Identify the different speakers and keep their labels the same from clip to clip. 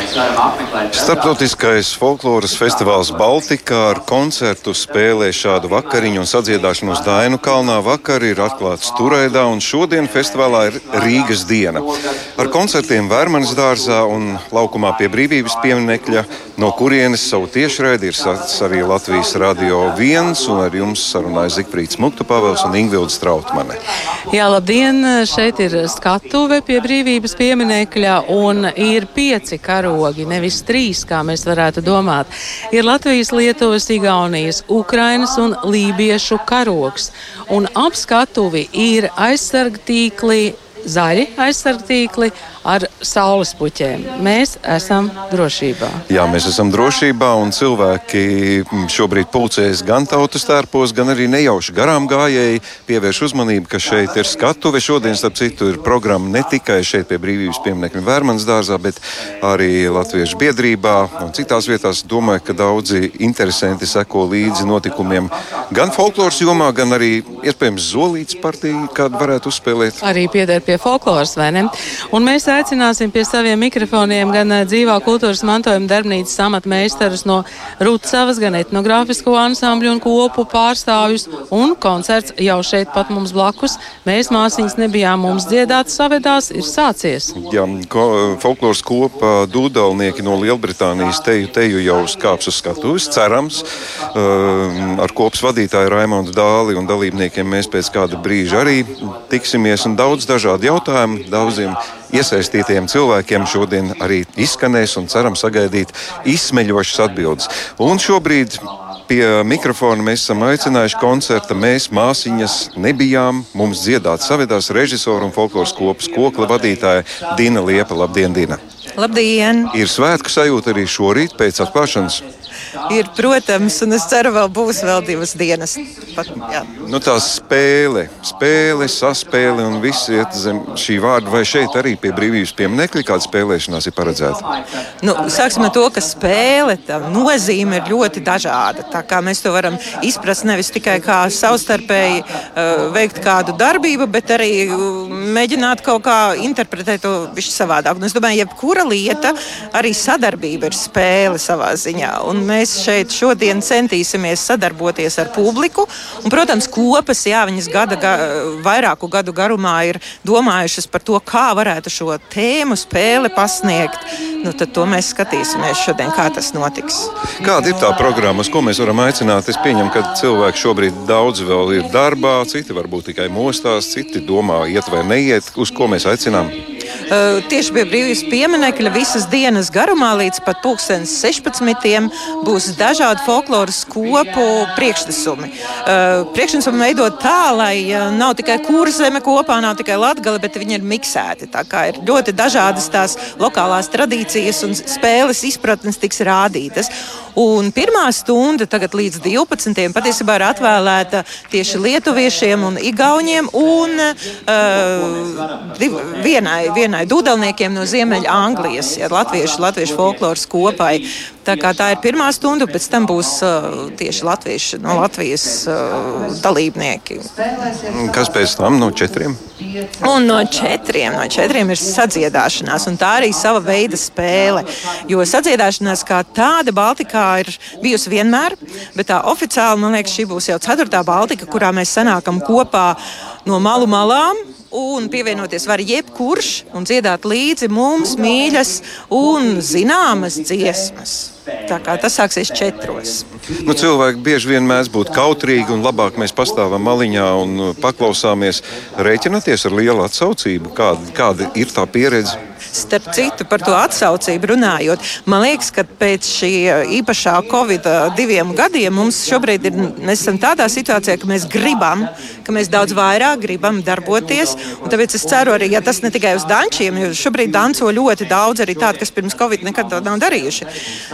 Speaker 1: Starptautiskais folkloras festivāls Baltikā ar koncertu spēlē šādu vakariņu un sadziedāšanos Dainu kalnā. Vakar ir atklāts Turaidā un šodien festivālā ir Rīgas diena. Ar koncertiem Vērmanas dārzā un laukumā pie brīvības pieminekļa, no kurienes savu tiešraidi ir sācis arī Latvijas radio viens un ar jums sarunājas Zikfrīds Muktu Pavels un Ingvilds Trautmane.
Speaker 2: Jā, labdien! Šeit ir skatuve pie brīvības pieminekļa un ir pieci karogi, nevis trīs, kā mēs varētu domāt. Ir Latvijas, Lietuvas, Igaunijas, Ukrainas un Lībiešu karogs. Un ap skatuvi ir aizsargtīkli zaļi aizsargtīkli ar saules puķiem. Mēs esam drošībā.
Speaker 1: Jā, mēs esam drošībā un cilvēki šobrīd pulcējas gan tautas tērpos, gan arī nejauši garām gājēji pievērš uzmanību, ka šeit ir skatuve. Šodien, starp citu, ir programma ne tikai šeit pie brīvības pieminekļa Vērmanas dārzā, bet arī Latviešu biedrībā un citās vietās. Domāju, ka daudzi interesanti seko līdzi notikumiem gan folkloras jomā, gan arī iespējams zolītas partija, kādu varētu uzspēlēt.
Speaker 2: Arī pieder pie folkloras, vai ne? Un mēs aicināsim pie saviem mikrofoniem gan dzīvā kultūras mantojuma darbnīcas amatmeistarus no Rutsavas, gan etnogrāfisko ansambļu un kopu pārstāvjus. Un koncerts jau šeit pat mums blakus. Mēs māsīņas nebijām mums dziedāt, savedās, ir sācies.
Speaker 1: Jā, ko, folkloras kopa dūdalnieki no Lielbritānijas teju, teju jau skāps uz skatuves, cerams. Ar kopas vadītāju Raimondu Dāli un dalībniekiem mēs pēc kāda brīža arī tiksimies un daudz dažādu jautājumu daudziem iesaistītajiem cilvēkiem šodien arī izskanēs un ceram sagaidīt izsmeļošas atbildes. Un šobrīd pie mikrofona mēs esam aicinājuši koncerta. Mēs māsīņas nebijām. Mums dziedāt savedās režisora un folkloras kopas kokla vadītāja Dina Liepa. Labdien, Dina!
Speaker 3: Labdien!
Speaker 1: Ir svētku sajūta arī šorīt pēc atklāšanas.
Speaker 3: Ir, protams, un es ceru, vēl būs vēl divas dienas. Pat, jā.
Speaker 1: nu, tā spēle, spēle, saspēle un viss iet zem šī vārda. Vai šeit arī pie brīvības pieminekļa kāda spēlēšanās ir paredzēta?
Speaker 3: Nu, sāksim ar to, ka spēle nozīme ir ļoti dažāda. Tā kā mēs to varam izprast nevis tikai kā savstarpēji uh, veikt kādu darbību, bet arī uh, mēģināt kaut kā interpretēt to visu savādāk. Un es domāju, jebkura lieta, arī sadarbība ir spēle savā ziņā. Un mēs šeit šodien centīsimies sadarboties ar publiku. Un, protams, kopas, jā, viņas gada, ga, vairāku gadu garumā ir domājušas par to, kā varētu šo tēmu spēli pasniegt. Nu, tad to mēs skatīsimies šodien, kā tas notiks.
Speaker 1: Kāda ir tā programma, ko mēs varam aicināt? Es pieņemu, ka cilvēki šobrīd daudz vēl ir darbā, citi varbūt tikai mostās, citi domā, iet vai neiet. Uz ko mēs aicinām?
Speaker 3: Uh, tieši pie brīvības pieminekļa visas dienas garumā līdz pat 2016. būs dažādi folkloras kopu priekšnesumi. Uh, priekšnesumi veidot tā, lai uh, nav tikai kurzeme kopā, nav tikai latgali, bet viņi ir miksēti. Tā kā ir ļoti dažādas tās lokālās tradīcijas un spēles izpratnes tiks rādītas. Un pirmā stunda tagad līdz 12. patiesībā ir atvēlēta tieši lietuviešiem un igauniem un uh, vienai, vienai dūdelniekiem no Ziemeļa Anglijas, ja, latviešu, latviešu folkloras kopai. Tā, tā ir pirmā stunda, pēc tam būs uh, tieši latvieši, no Latvijas uh, dalībnieki.
Speaker 1: Kas pēc tam no četriem?
Speaker 3: Un no četriem, no četriem ir sadziedāšanās, un tā arī sava veida spēle. Jo sadziedāšanās kā tāda Baltikā ir bijusi vienmēr, bet tā oficiāli, man liekas, šī būs jau ceturtā Baltika, kurā mēs sanākam kopā no malu malām un pievienoties var jebkurš un dziedāt līdzi mums mīļas un zināmas dziesmas. Tā kā tas sāksies četros.
Speaker 1: Nu, cilvēki bieži vien mēdz būt kautrīgi, un labāk mēs pastāvam maliņā un paklausāmies. Rēķināties ar lielu atsaucību, kāda, kāda ir tā pieredze.
Speaker 3: Starp citu, par to atsaucību runājot, man liekas, ka pēc šī īpašā Covid diviem gadiem mums šobrīd ir tādā situācijā, ka mēs gribam, ka mēs daudz vairāk gribam darboties. Tāpēc es ceru arī, ja tas ne tikai uz dančiem, jo šobrīd danco ļoti daudz arī tādu, kas pirms Covid nekad to nav darījuši.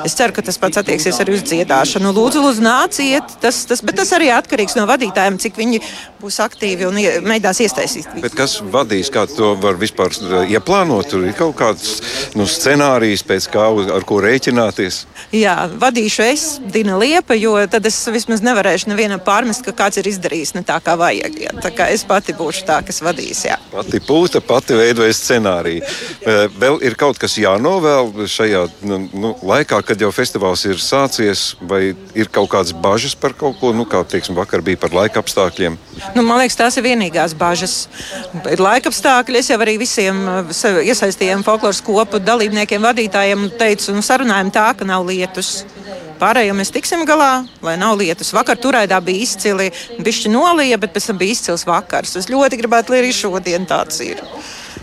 Speaker 3: Es es ceru, ka tas pats attieksies arī uz dziedāšanu. Lūdzu, lūdzu nāciet, tas, tas, bet tas arī atkarīgs no vadītājiem, cik viņi būs aktīvi un mēģinās iesaistīt.
Speaker 1: Bet kas vadīs, kā to var vispār ieplānot? Tur ir kaut kāds nu, scenārijs, pēc kā ar ko rēķināties.
Speaker 3: Jā, vadīšu es, Dina Liepa, jo tad es vismaz nevarēšu nevienam pārmest, ka kāds ir izdarījis ne tā, kā vajag. Jā. Tā kā es pati būšu tā, kas vadīs. Jā.
Speaker 1: Pati pūta, pati veidoja scenāriju. Vēl ir kaut kas jānovēl šajā nu, nu, laikā, kad jau festivāls ir sācies, vai ir kaut kādas bažas par kaut ko, nu, kā teiksim, vakar bija par laika apstākļiem?
Speaker 3: Nu, man liekas, tās ir vienīgās bažas. Ir laika apstākļi. Es jau arī visiem iesaistījiem folkloras kopu dalībniekiem, vadītājiem teicu, un sarunājam tā, ka nav lietus. Pārējo mēs tiksim galā, lai nav lietus. Vakar turēdā bija izcili, bišķi nolija, bet pēc tam bija izcils vakars. Es ļoti gribētu, lai arī šodien tāds ir.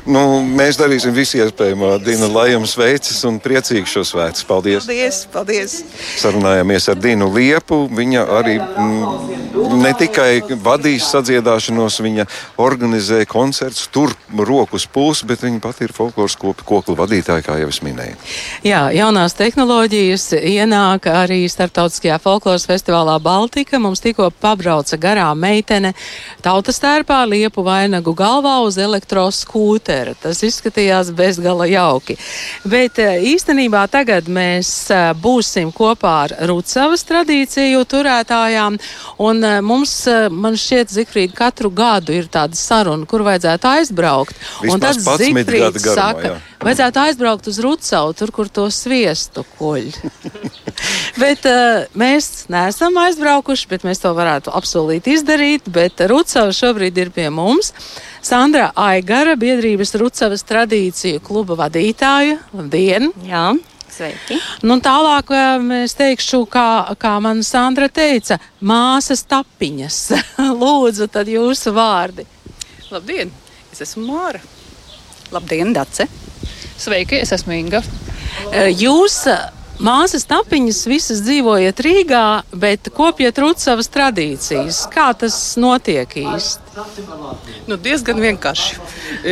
Speaker 1: Nu, mēs darīsim visu iespējamo. Dina, lai jums veicas un priecīgi šo svētkus. Paldies!
Speaker 3: Paldies! paldies.
Speaker 1: Sarunājāmies ar Dinu Liepu. Viņa arī mm, ne tikai vadīs sadziedāšanos, viņa organizē koncertus, tur rokas pūs, bet viņa pati ir folkloras kokla vadītāja, kā jau es minēju.
Speaker 2: Jā, jaunās tehnoloģijas ienāk arī starptautiskajā folkloras festivālā Baltika. Mums tikko pabrauca garā meitene tautas tērpā liepu vainagu galvā uz elektroskūta Lutera. Tas izskatījās bezgala jauki. Bet eh, īstenībā tagad mēs eh, būsim kopā ar Rucavas tradīciju turētājām, un eh, mums, man šķiet, Zikfrīd, katru gadu ir tāda saruna, kur vajadzētu aizbraukt.
Speaker 1: Vismaz un tad Zikfrīd saka, jā.
Speaker 2: vajadzētu aizbraukt uz Rucavu, tur, kur to sviestu koļ. bet uh, mēs neesam aizbraukuši, bet mēs to varētu apsolīt izdarīt, bet Rucava šobrīd ir pie mums. Sandra Aigara, biedrības Rucavas tradīciju kluba vadītāja. Labdien!
Speaker 4: Jā. Sveiki.
Speaker 2: Nu, tālāk es teikšu, kā, kā man Sandra teica, māsas tapiņas. Lūdzu, tad jūsu vārdi.
Speaker 5: Labdien! Es esmu Māra.
Speaker 4: Labdien, Dace!
Speaker 5: Sveiki, es esmu Inga.
Speaker 2: Jūs Māsas tapiņas visas dzīvojat Rīgā, bet kopiet Rucavas tradīcijas. Kā tas notiek īsti?
Speaker 5: Nu, diezgan vienkārši.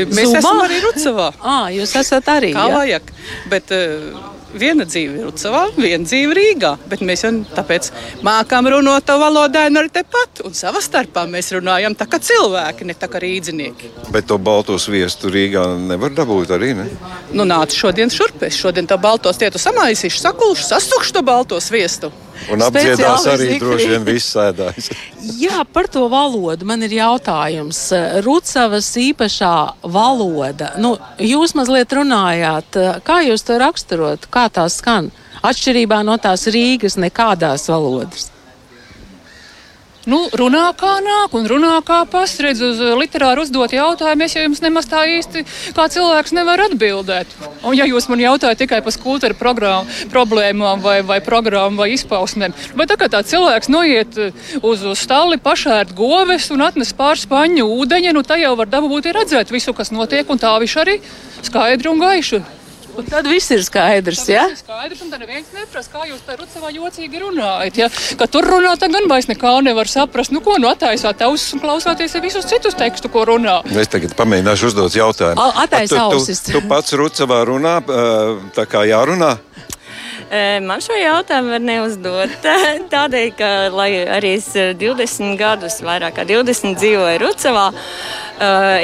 Speaker 5: Mēs Zumā? esam arī Rucavā.
Speaker 2: À, jūs esat arī.
Speaker 5: Kā ja? vajag. Bet, uh, viena dzīve Rucavā, viena dzīve Rīgā. Bet mēs jau tāpēc mākām runāt to valodainu arī tepat. Un savā starpā mēs runājam tā kā cilvēki, ne tā kā rīdzinieki.
Speaker 1: Bet to balto sviestu Rīgā nevar dabūt arī, ne?
Speaker 5: Nu, nāc šodien šurp. Es šodien to balto stietu samaisīšu, sakulšu, sasukšu to balto sviestu.
Speaker 1: Un apdziedās arī droši vien viss sēdājs.
Speaker 2: Jā, par to valodu man ir jautājums. Rucavas īpašā valoda. Nu, jūs mazliet runājāt, kā jūs to raksturot, kā tā skan? Atšķirībā no tās Rīgas nekādās valodas.
Speaker 5: Nu, runā kā nāk, un runā kā pasredz uz uh, literāru uzdot jautājumu. Es jau jums nemaz tā īsti kā cilvēks nevaru atbildēt. Un, ja jūs man jautājat tikai par kultūra problēmām vai, vai programmu vai izpausmēm, vai tā kā tā cilvēks noiet uh, uz, uz stāli, pašērt goves un atnes pāris paņu ūdeņa, nu tā jau var dabūt redzēt visu, kas notiek, un tā viņš arī skaidri un gaiši
Speaker 2: Un tad viss ir skaidrs. Ja?
Speaker 5: Tas ir skaidrs, un tad neviens neprasa, kā jūs tur savā jocīgi runājat. Ja? Ka tur runāt, gan vairs nekā nevar saprast. Nu, ko nu attaisāt ausis un klausāties visus citus tekstus, ko runā.
Speaker 1: Es tagad pamēģināšu uzdot jautājumu.
Speaker 2: Attaisāt ausis.
Speaker 1: Tu, tu, tu pats Rucavā runā, tā kā jārunā.
Speaker 4: Man šo jautājumu var neuzdot. Tādēļ, ka arī es 20 gadus, vairāk kā 20 dzīvoju Rucavā,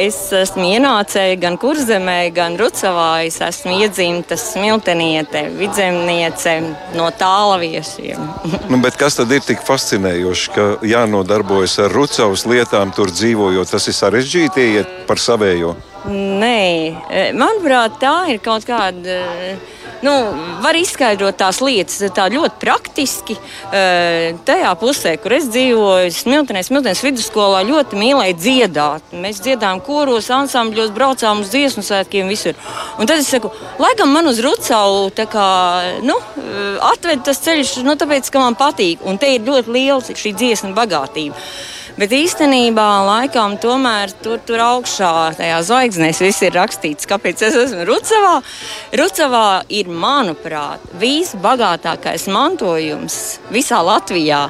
Speaker 4: es esmu ienācēja gan kurzemē, gan Rucavā. Es esmu iedzimta smilteniete, vidzemniece no tālaviešiem.
Speaker 1: nu, kas tad ir tik fascinējoši, ka jānodarbojas ar Rucavas lietām, tur dzīvojot? Tas ir sarežģīti iet par savējo.
Speaker 4: Nē, manuprāt, tā ir kaut kāda nu, var izskaidrot tās lietas tā ļoti praktiski. Tajā pusē, kur es dzīvoju, Smiltenēs, Smiltenēs vidusskolā ļoti mīlēju dziedāt. Mēs dziedājām koros, ansambļos, braucām uz dziesmu svētkiem visur. Un tad es saku, laikam man uz Rucau kā, nu, atved tas ceļš, nu, tāpēc, ka man patīk. Un te ir ļoti liela šī dziesmu bagātība. Bet īstenībā laikam tomēr tur, tur augšā, tajā zvaigznēs, viss ir rakstīts, kāpēc es esmu Rucavā. Rucavā ir, manuprāt, visbagātākais mantojums visā Latvijā.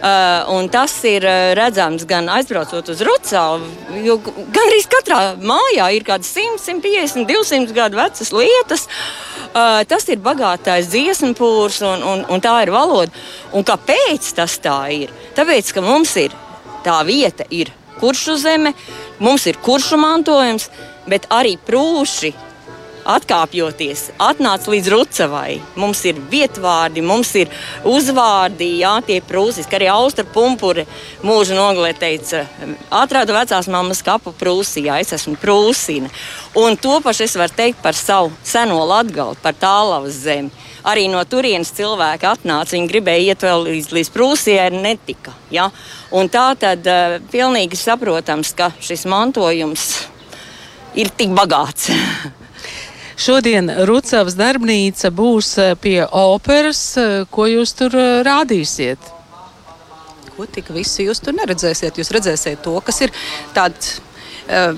Speaker 4: Uh, tas ir uh, redzams gan aizbraucot uz Rucavu, jo gan arī katrā mājā ir kaut kādas 100, 150, 200 gadu vecas lietas. Uh, tas ir bagātais dziesmu pūrs un, un, un tā ir valoda. Un kāpēc tas tā ir? Tāpēc, ka mums ir tā vieta, ir kuršu zeme, mums ir kuršu mantojums, bet arī prūši atkāpjoties, atnāca līdz Rucavai. Mums ir vietvārdi, mums ir uzvārdi, jā, tie prūsiski. Arī Austra pumpure mūža nogalē teica, atrādu vecās mammas kapu prūsijā, es esmu prūsina. Un to pašu es varu teikt par savu seno latgali, par tālavas zemi. Arī no turienes cilvēki atnāca, viņi gribēja iet vēl līdz, līdz Prūsijai, netika. Ja? Un tā tad uh, pilnīgi saprotams, ka šis mantojums ir tik bagāts.
Speaker 2: Šodien Rucavas darbnīca būs eh, pie operas. Eh, ko jūs tur eh, rādīsiet?
Speaker 6: Ko tik visu jūs tur neredzēsiet? Jūs redzēsiet to, kas ir tāds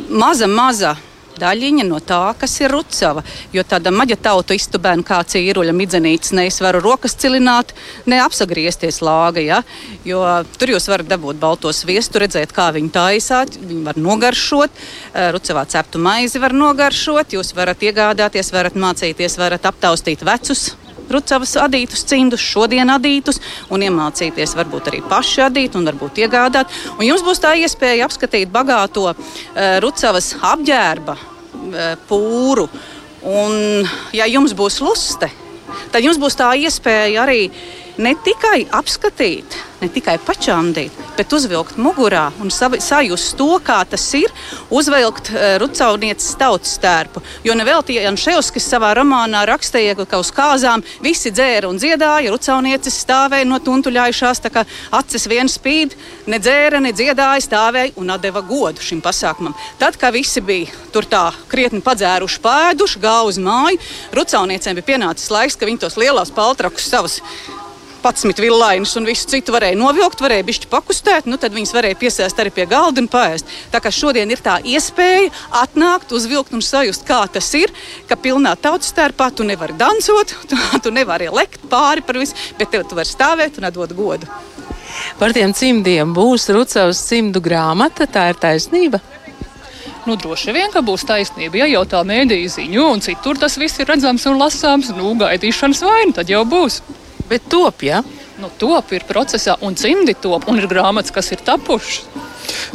Speaker 6: maza, maza daļiņa no tā, kas ir rucava. Jo tāda maģa tauta iztubēna kā cīruļa midzenītes neizvaru rokas cilināt, neapsagriezties lāga. Ja? Jo tur jūs varat dabūt balto sviestu, redzēt, kā viņi taisāt, viņi var nogaršot, eh, rucavā ceptu maizi var nogaršot, jūs varat iegādāties, varat mācīties, varat aptaustīt vecus rucavas adītus, cimdus, šodien adītus un iemācīties varbūt arī paši adīt un varbūt iegādāt. Un jums būs tā iespēja apskatīt bagāto uh, rucavas apģērba uh, pūru. Un, ja jums būs luste, tad jums būs tā iespēja arī ne tikai apskatīt, ne tikai pačāmdīt, bet uzvilkt mugurā un sajust to, kā tas ir, uzvilkt uh, rucaunieces tautas stērpu. Jo nevelti Janševskis savā romānā rakstīja, ka uz kāzām visi dzēra un dziedāja, rucaunieces stāvēja no tuntuļājušās, tā kā acis viens spīd, ne dzēra, ne dziedāja, stāvēja un deva godu šim pasākumam. Tad, kad visi bija tur tā krietni padzēruši, pēduši, gāju uz māju, rucauniecēm bija pienācis laiks, ka viņi tos lielos paltrakus savus 11 villainus un visu citu varēja novilkt, varēja bišķi pakustēt, nu tad viņas varēja piesēst arī pie galda un paēst. Tā kā šodien ir tā iespēja atnākt, uzvilkt un sajust, kā tas ir, ka pilnā tautas stērpā tu nevari dansot, tu, tu nevari lekt pāri par visu, bet tev tu vari stāvēt un atdot godu.
Speaker 2: Par tiem cimdiem būs Rucavas cimdu grāmata, tā ir taisnība.
Speaker 5: Nu, droši vien, ka būs taisnība. Ja jau tā mēdīja ziņo, un citur tas viss ir redzams un lasāms, nu, gaidīšanas vaina, tad jau būs.
Speaker 2: Bet top, ja?
Speaker 5: Nu, top ir procesā, un cimdi top, un ir grāmatas, kas ir tapušas.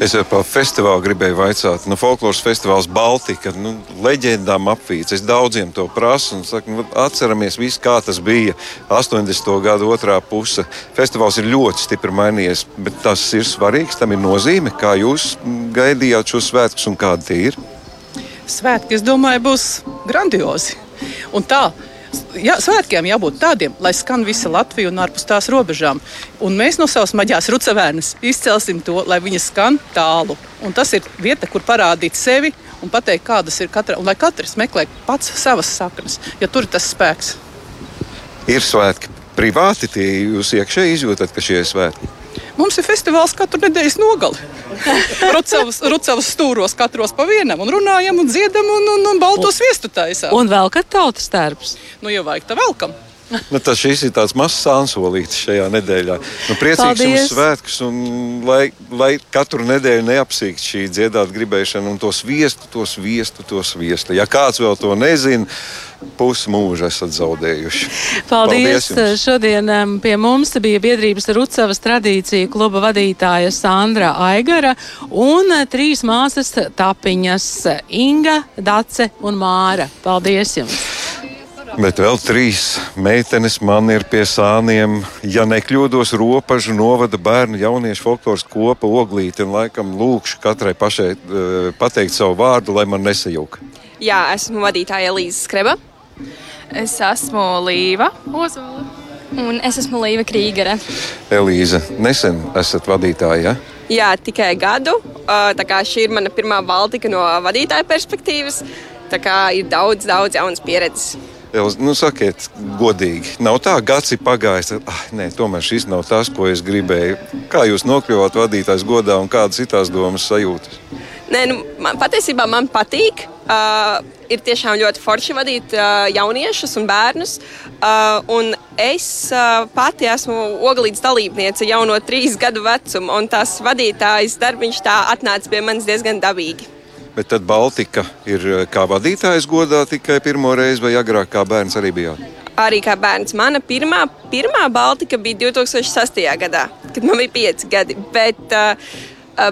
Speaker 1: Es jau par festivālu gribēju jautāt, nu, folkloras festivāls Baltika, nu, leģendām apvīts. Es daudziem to prasu, un saku, nu, atceramies visu, kā tas bija 80. gada otrā puse. Festivāls ir ļoti stipri mainījies, bet tas ir svarīgs, tam ir nozīme, kā jūs gaidījāt šos svētkus un kādi tie ir.
Speaker 7: Svētki, es domāju, būs grandiozi. Un tā, jā, svētkiem jābūt tādiem, lai skan visa Latvija un ārpus tās robežām. Un mēs no savas maģās rucavēnas izcelsim to, lai viņas skan tālu. Un tas ir vieta, kur parādīt sevi un pateikt, kādas ir katra, un lai katrs meklē pats savas saknes, ja tur ir tas spēks.
Speaker 1: Ir svētki privāti, tie jūs iekšēji izjūtat, ka šie ir svētki.
Speaker 7: Mums ir festivāls katru nedēļas nogali. Rucavas, stūros katros pa vienam un runājam un dziedam un, un, un balto sviestu taisām.
Speaker 2: Un vēl kad tautas tērps.
Speaker 7: Nu, jau vajag tā velkam.
Speaker 1: Nu, tas šis ir tāds mazs sānsolītis šajā nedēļā. Nu, priecīgs
Speaker 2: Paldies.
Speaker 1: jums svētkus, un lai, lai katru nedēļu neapsīkt šī dziedāt gribēšana, un tos viestu, tos viestu, tos viestu. Ja kāds vēl to nezina, pusi mūža esat zaudējuši.
Speaker 2: Paldies!
Speaker 1: Paldies jums.
Speaker 2: Šodien pie mums bija biedrības Rucavas tradīcija kluba vadītāja Sandra Aigara un uh, trīs māsas tapiņas - Inga, Dace un Māra. Paldies jums!
Speaker 1: Bet vēl trīs meitenes man ir pie sāniem. Ja nekļūdos, robežu novada bērnu jauniešu folkloras kopa oglīti. Un laikam lūkšu katrai pašai eh, pateikt savu vārdu, lai man nesajūg.
Speaker 8: Jā, esmu vadītāja Elīze Skreba. Es esmu Līva Ozola. Un es esmu Līva Krīgere.
Speaker 1: Elīze, nesen esat vadītāja. Ja?
Speaker 8: Jā, tikai gadu. Tā kā šī ir mana pirmā Baltika no vadītāja perspektīvas. Tā kā ir daudz, daudz jaunas pieredzes.
Speaker 1: Elz, nu, sakiet, godīgi, nav tā, gads ir pagājis. Tad, ah, nē, tomēr šis nav tas, ko es gribēju. Kā jūs nokļuvāt vadītājs godā un kādas ir tās domas sajūtas?
Speaker 8: Nē, nu, man, patiesībā man patīk. Uh, ir tiešām ļoti forši vadīt uh, jauniešus un bērnus. Uh, un es uh, pati esmu oglīdas dalībniece jau no trīs gadu vecuma, un tās vadītājas darbiņš tā atnāca pie manis diezgan dabīgi.
Speaker 1: Bet tad Baltika ir eh, kā vadītājs godā tikai pirmo reizi, vai agrāk kā bērns arī bija?
Speaker 8: Arī kā bērns. Mana pirmā, pirmā Baltika bija 2006. gadā, kad man bija pieci gadi. Bet, uh,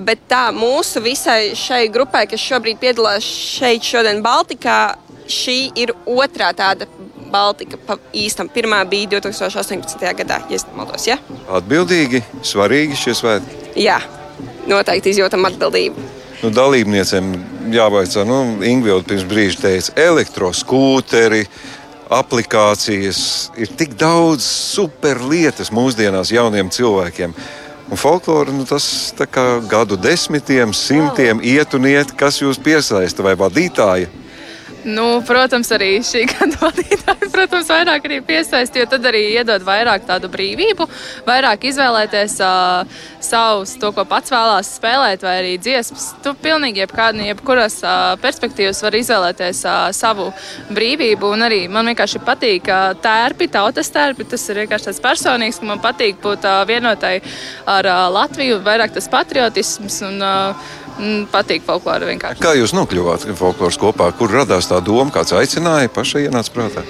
Speaker 8: bet tā mūsu visai šai grupai, kas šobrīd piedalās šeit, šodien Baltikā, šī ir otrā tāda Baltika īstam. Pirmā bija 2018. gadā, ja nemaldos. Ja?
Speaker 1: Atbildīgi, svarīgi šie svētki.
Speaker 8: Jā, noteikti izjūtam atbildību.
Speaker 1: Nu, dalībniecēm jāvaicā, nu, Ingūna pirms brīža teica, elektroskūteri, aplikācijas, ir tik daudz superlietas mūsdienās jauniem cilvēkiem. Un folklora nu, tas gadu desmitiem, simtiem iet un iet, kas jūs piesaista vai vadītāji.
Speaker 9: Nu, protams, arī šī gada vadītāja, protams, vairāk arī piesaist, jo tad arī iedod vairāk tādu brīvību, vairāk izvēlēties uh, savus, to, ko pats vēlās spēlēt, vai arī dziesmas. Tu pilnīgi jebkādi, jebkuras uh, perspektīvas var izvēlēties uh, savu brīvību, un arī man vienkārši patīk uh, tērpi, tautas tērpi, tas ir vienkārši tāds personīgs, ka man patīk būt uh, vienotai ar uh, Latviju, vairāk tas patriotisms un uh, patīk folklora vienkārši.
Speaker 1: Kā jūs nokļuvāt folkloras kopā? Kur radās tā doma, kāds aicināja, pašai ienāca prātā?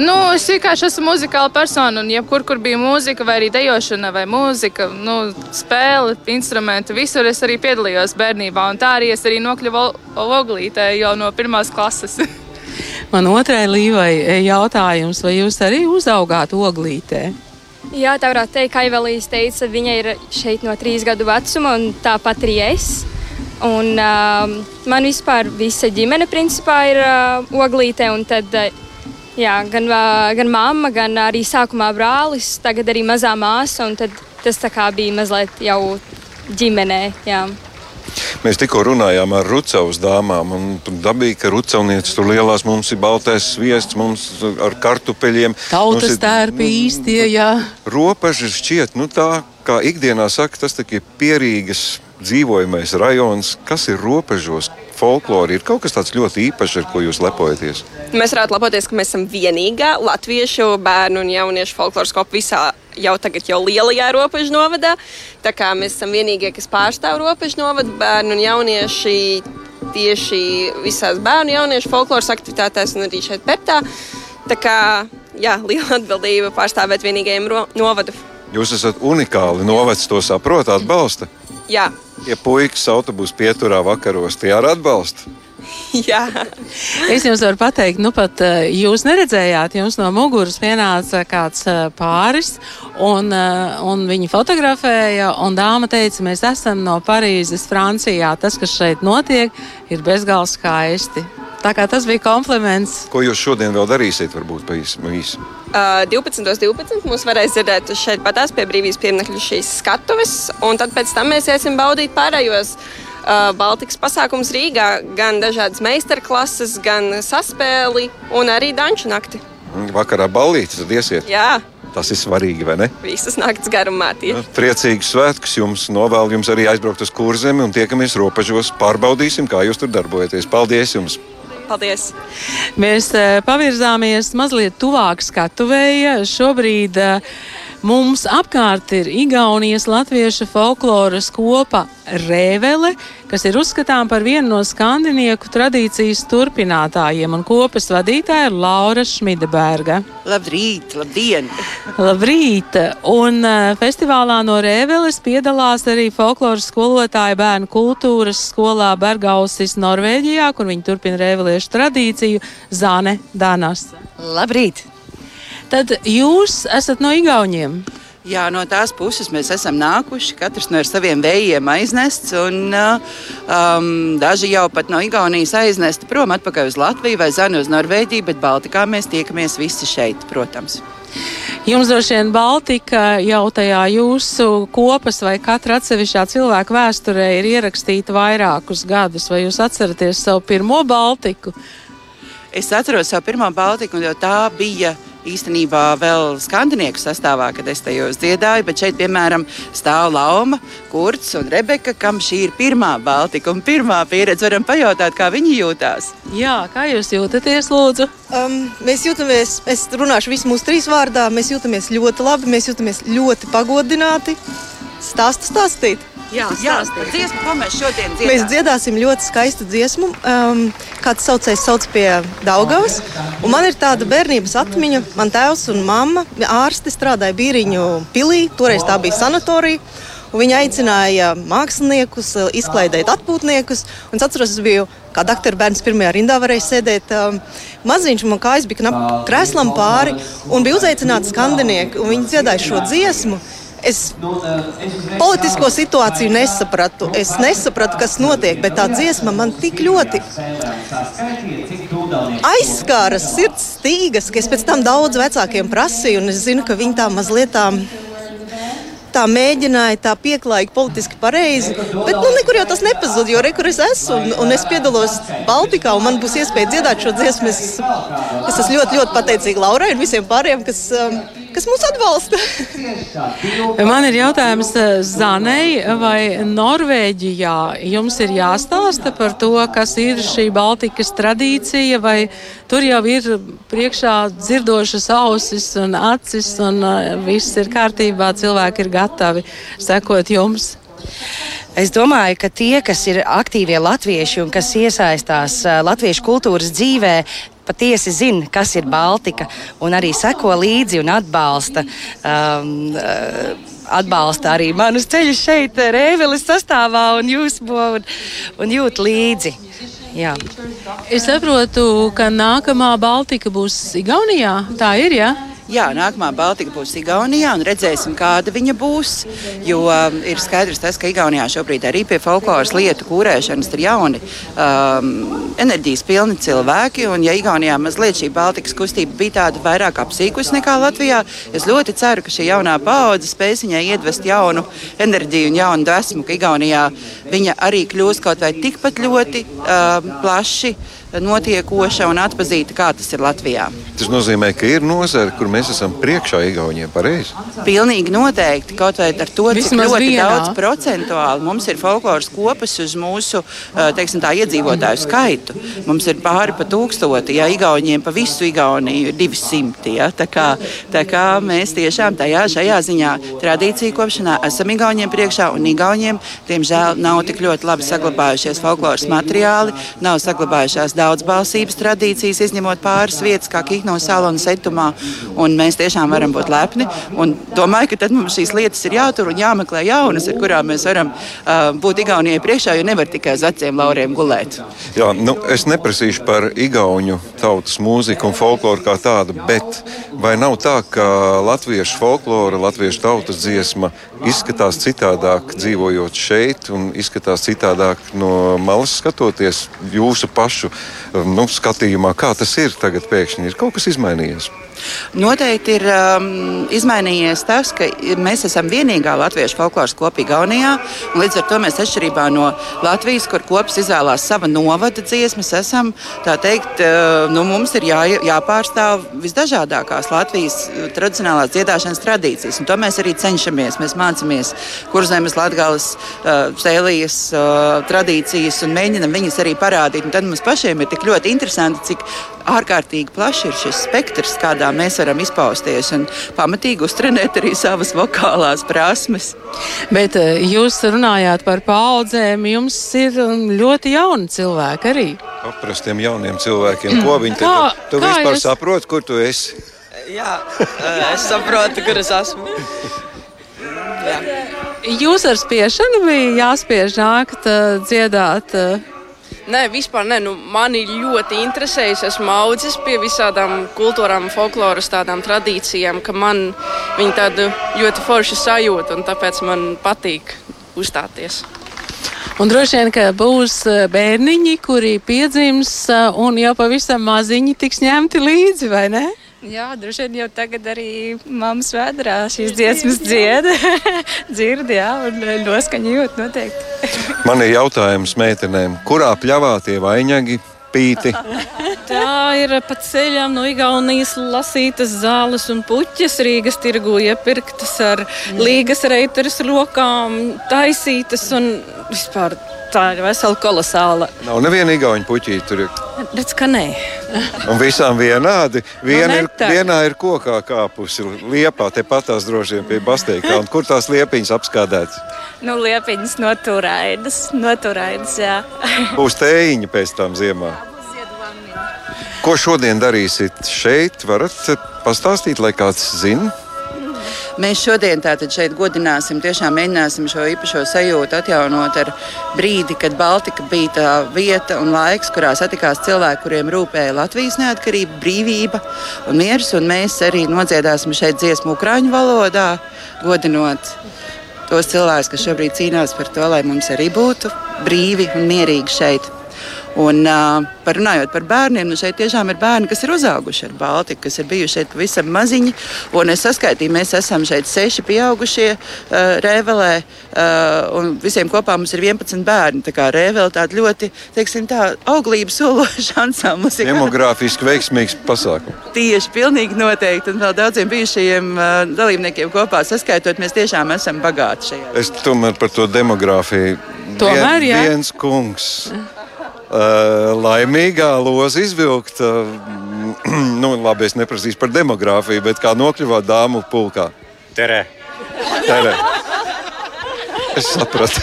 Speaker 9: Nu, es vienkārši esmu muzikāla persona, un jebkur, kur bija mūzika, vai arī dejošana, vai mūzika, nu, spēle, instrumenti, visur es arī piedalījos bērnībā. Tā arī es arī nokļuvu Oglītē jau no pirmās klases.
Speaker 2: Man otrai līvai jautājums, vai jūs arī uzaugāt Oglītē?
Speaker 8: Jā, tā varētu teikt, ka Aivelīs teica, viņa ir šeit no trīs gadu vecuma, un tāpat arī es. Un, uh, man vispār visa ģimene principā ir uh, oglīte. Tad, uh, jā, gan, uh, gan mamma, gan arī sākumā brālis, tagad arī mazā māsa. Tas bija mazliet jau ģimenē. Jā.
Speaker 1: Mēs tikko runājām ar Rucavas dāmām, un tur dabīgi, ka Rucavniecis tur lielās mums ir baltais sviests, mums ar kartupeļiem.
Speaker 2: Tautas tērpi īstie, jā.
Speaker 1: Ropaži šķiet, nu tā, kā ikdienā saka, tas ir pierīgas dzīvojamais rajons, kas ir robežos. Folklori ir kaut kas tāds ļoti īpašs, ar ko jūs lepojaties.
Speaker 8: Mēs varētu lepoties, ka mēs esam vienīgā latviešu bērnu un jauniešu folkloras kopa visā jau tagad jau lielajā robežu novadā. Tā kā mēs esam vienīgie, kas pārstāv robežu novadu bērnu un jaunieši tieši visās bērnu un jauniešu folkloras aktivitātēs un arī šeit Pertā. Tā kā jā, liela atbildība pārstāvēt vienīgajiem novadu.
Speaker 1: Jūs esat unikāli, novads to saprot, atbalsta.
Speaker 8: Jā,
Speaker 1: Ja puikas autobusu pieturā vakaros, tie arī atbalsta.
Speaker 8: Jā.
Speaker 2: Es jums varu pateikt, nu pat eh, jūs neredzējāt, jums no muguras pienāca kāds eh, pāris, un, eh, un viņi fotografēja, un dāma teica, mēs esam no Parīzes, Francijā. Tas, kas šeit notiek, ir bezgalīgi skaisti. Tā kā tas bija kompliments.
Speaker 1: Ko jūs šodien vēl darīsiet, varbūt pa īsu?
Speaker 8: Uh, 12.12. 12. mums varēs dzirdēt šeit patās pie brīvības pieminekļa šīs skatuves, un tad pēc tam mēs iesim baudīt pārējos. Uh, Baltikas pasākums Rīgā, gan dažādas meistarklases, gan saspēli un arī danču nakti.
Speaker 1: Vakarā ballīti tad iesiet?
Speaker 8: Jā.
Speaker 1: Tas ir svarīgi, vai ne?
Speaker 8: Visas naktas garumā. Tie. Nu,
Speaker 1: priecīgus svētkus jums novēlu jums arī aizbraukt uz kurzemi un tiekamies robežos. Pārbaudīsim, kā jūs tur darbojaties. Paldies jums!
Speaker 8: Paldies!
Speaker 2: Mēs uh, pavirzāmies mazliet tuvāk skatuvēja. Šobrīd uh, mums apkārt ir Igaunijas latviešu folkloras kopa Rēvele, kas ir uzskatām par vienu no skandinieku tradīcijas turpinātājiem, un kopas vadītāja ir Laura Šmideberga.
Speaker 10: Labrīt, labdien!
Speaker 2: Labrīt! Un uh, festivālā no Rēveles piedalās arī folkloras skolotāja bērnu kultūras skolā Bergausis Norvēģijā, kur viņi turpina rēveliešu tradīciju Zane Danas.
Speaker 10: Labrīt!
Speaker 2: Tad jūs esat no Igauniem?
Speaker 10: Jā, no tās puses mēs esam nākuši. Katrs no saviem vējiem aiznests. Un, um, daži jau pat no Igaunijas aiznesti prom atpakaļ uz Latviju vai zani uz Norvēģiju, bet Baltikā mēs tiekamies visi šeit, protams.
Speaker 2: Jums droši vien Baltika jau tajā jūsu kopas vai katra atsevišķā cilvēka vēsturē ir ierakstīta vairākus gadus. Vai jūs atceraties savu pirmo Baltiku?
Speaker 10: Es atceros savu pirmo Baltiku, un tā bija īstenībā vēl skandināvu sastāvā, kad es tajos dziedāju, bet šeit, piemēram, stāv Lauma, Kurts un Rebeka, kam šī ir pirmā Baltika un pirmā pieredze. Varam pajautāt, kā viņi jūtās.
Speaker 2: Jā, kā jūs jūtaties, lūdzu?
Speaker 11: Um, mēs jūtamies, es runāšu visu mūsu trīs vārdā, mēs jūtamies ļoti labi, mēs jūtamies ļoti pagodināti. Stāstu stāstīt!
Speaker 10: Jā, par dziesmu, ko mēs šodien dziedāsim.
Speaker 11: Mēs dziedāsim ļoti skaistu dziesmu, um, kāds saucējs sauc pie Daugavas. Un man ir tāda bērnības atmiņa. Man tēvs un mamma ārsti strādāja Bīriņu pilī, toreiz tā bija sanatorija. Viņi aicināja māksliniekus, izklaidēt atpūtniekus. Es atceros, es biju kā doktora bērns pirmajā rindā, varēja sēdēt um, maziņš, man kājas bija knap krēslam pāri, un bija uzaicināti skandinieki, viņi dziedāja šo dziesmu. Es politisko situāciju nesapratu. Es nesapratu, kas notiek, bet tā dziesma man tik ļoti aizskāra sirds stīgas, ka es pēc tam daudz vecākiem prasīju, un es zinu, ka viņi tā mazliet tā tā mēģināja tā pieklājīgi, politiski pareizi. Bet nu, nekur jau tas nepazūd, jo rekur es esmu un, un es piedalos Baltikā, un man būs iespēja dziedāt šo dziesmu. Es, es esmu ļoti, ļoti pateicīga Laurai un visiem pārējiem, kas. Um, kas mūs atbalsta.
Speaker 2: Man ir jautājums eh, Zanei, vai Norvēģijā jums ir jāstāsta par to, kas ir šī Baltikas tradīcija, vai tur jau ir priekšā dzirdošas ausis un acis, un eh, viss ir kārtībā, cilvēki ir gatavi sekot jums?
Speaker 12: Es domāju, ka tie, kas ir aktīvie latvieši un kas iesaistās eh, latviešu kultūras dzīvē, patiesi zina, kas ir Baltika, un arī seko līdzi un atbalsta. Um, uh, atbalsta arī manus ceļus šeit, Rēveles sastāvā, un jūsmo un, un jūt līdzi. Jā.
Speaker 2: Es saprotu, ka nākamā Baltika būs Igaunijā. Tā ir, jā? Ja?
Speaker 10: Jā, nākamā Baltika būs Igaunijā, un redzēsim, kāda viņa būs. Jo um, ir skaidrs, tas, ka Igaunijā šobrīd arī pie folkloras lietu kūrēšanas ir jauni, um, enerģijas pilni cilvēki. Un, ja Igaunijā mazliet šī Baltikas kustība bija tāda vairāk apsīkusi nekā Latvijā, es ļoti ceru, ka šī jaunā paudze spēs viņai iedvest jaunu enerģiju un jaunu dvēsmu, ka Igaunijā viņa arī kļūs kaut vai tikpat ļoti um, plaši notiekoša un atpazīta, kā tas ir Latvijā.
Speaker 1: Tas nozīmē, ka ir nozara, kur mēs esam priekšā Igaunijai pareizi.
Speaker 10: Pilnīgi noteikti. Kaut vai ar to, cik ļoti vienā. daudz procentuāli mums ir folkloras kopas uz mūsu teiksim, tā, iedzīvotāju skaitu. Mums ir pāri pa tūkstoti, ja Igauniem pa visu Igauniju ir 200. Ja? Tā, kā, tā kā mēs tiešām tajā šajā ziņā tradīciju kopšanā esam Igauniem priekšā un Igauniem, diemžēl, nav tik ļoti labi saglabājušies folkloras materiāli, nav saglabājušās daudzbalsības tradīcijas, izņemot pāris vietas, kā Kihno salā un Setumā. Mēs tiešām varam būt lepni. Domāju, ka tad mums šīs lietas ir jātur un jāmeklē jaunas, ar kurām mēs varam uh, būt Igaunijai priekšā, jo nevar tikai uz veciem lauriem gulēt.
Speaker 1: Jā, nu, es neprasīšu par Igaunu tautas mūziku un folkloru kā tādu, bet vai nav tā, ka latviešu folklora, latviešu tautas dziesma izskatās citādāk dzīvojot šeit un izskatās citādāk no malas skatoties jūsu pašu nu, skatījumā, kā tas ir tagad pēkšņi? Ir kaut kas izmainījies?
Speaker 10: Noteikti ir um, izmainījies tas, ka mēs esam vienīgā latviešu folkloras kopa Igaunijā. Līdz ar to mēs atšķirībā no Latvijas, kur kops izvēlās sava novada dziesmas, esam teikt, uh, nu, mums ir jā, jāpārstāv visdažādākās Latvijas tradicionālās dziedāšanas tradīcijas. To mēs arī cenšamies. Mēs mācāmies kurzemes, latgales, uh, sēlijas uh, tradīcijas un mēģinam viņas arī parādīt. Un tad mums pašiem ir tik ļoti interesanti, cik ārkārtīgi plašs ir šis spektrs, kādā mēs varam izpausties un pamatīgi uztrenēt arī savas vokālās prasmes.
Speaker 2: Bet eh, jūs runājāt par paudzēm, jums ir um, ļoti jauni cilvēki arī.
Speaker 1: Aprastiem jauniem cilvēkiem, ko viņi kā, tu kā vispār jūs... saproti, kur tu esi?
Speaker 13: Jā, eh, es saprotu, kur es esmu.
Speaker 2: Jā. Jūs ar spiešanu bija jāspiež nākt uh, dziedāt. Uh,
Speaker 13: Nē, vispār nē. Nu, mani ļoti interesēja. Es esmu audzis pie visādām kultūrām, folkloras tādām tradīcijām, ka man viņi tādu ļoti forši sajūta un tāpēc man patīk uzstāties.
Speaker 2: Un droši vien, ka būs eh, bērniņi, kuri piedzims eh, un jau pavisam maziņi tiks ņemti līdzi, vai ne?
Speaker 14: Jā, droši vien jau tagad arī mammas vēdā šīs dziesmas dzied, dzird, jā, un noskaņa jūt noteikti.
Speaker 1: Man ir jautājums meitenēm, kurā pļavā tie vainagi pīti?
Speaker 15: Tā ir pa ceļam no Igaunijas lasītas zāles un puķes Rīgas tirgu iepirktas ar līgas reiteris rokām, taisītas un vispār tā ir vesela kolosāla.
Speaker 1: Nav neviena igauņa puķīte tur. ir.
Speaker 15: Redz, ka nē.
Speaker 1: Un visām vienādi. Viena ir,
Speaker 15: neta.
Speaker 1: vienā ir kokā kāpusi liepā, tepat tās droši vien pie Basteikā. Un kur tās liepiņas apskādētas?
Speaker 14: Nu, liepiņas noturaidas, noturaidas, jā.
Speaker 1: Būs tējiņa pēc tam ziemā. Ko šodien darīsit šeit? Varat pastāstīt, lai kāds zina?
Speaker 10: Mēs šodien tātad šeit godināsim, tiešām mēģināsim šo īpašo sajūtu atjaunot ar brīdi, kad Baltika bija tā vieta un laiks, kurā satikās cilvēki, kuriem rūpēja Latvijas neatkarība, brīvība un miers. Un mēs arī nodziedāsim šeit dziesmu ukraiņu valodā, godinot tos cilvēkus, kas šobrīd cīnās par to, lai mums arī būtu brīvi un mierīgi šeit. Un, uh, par runājot par bērniem, nu šeit tiešām ir bērni, kas ir uzauguši ar Baltiku, kas ir bijuši šeit pavisam maziņi. Un es saskaitīju, mēs esam šeit seši pieaugušie uh, Rēvelē, uh, un visiem kopā mums ir 11 bērni. Tā kā Rēvelē tāda ļoti, teiksim, tā auglības sološa ansamblis.
Speaker 1: Demogrāfiski veiksmīgs pasākums.
Speaker 10: Tieši, pilnīgi noteikti. Un vēl daudziem bijušajiem uh, dalībniekiem kopā saskaitot, mēs tiešām esam bagāti šajā.
Speaker 1: Es tomēr par to demogrāfiju.
Speaker 2: Tomēr,
Speaker 1: Vien,
Speaker 2: jā.
Speaker 1: viens kungs. Uh, laimīgā loza izvilkt. Uh, nu, labi, es neprasīšu par demogrāfiju, bet kā nokļuvāt dāmu pulkā?
Speaker 16: Tere.
Speaker 1: Tere. Es sapratu.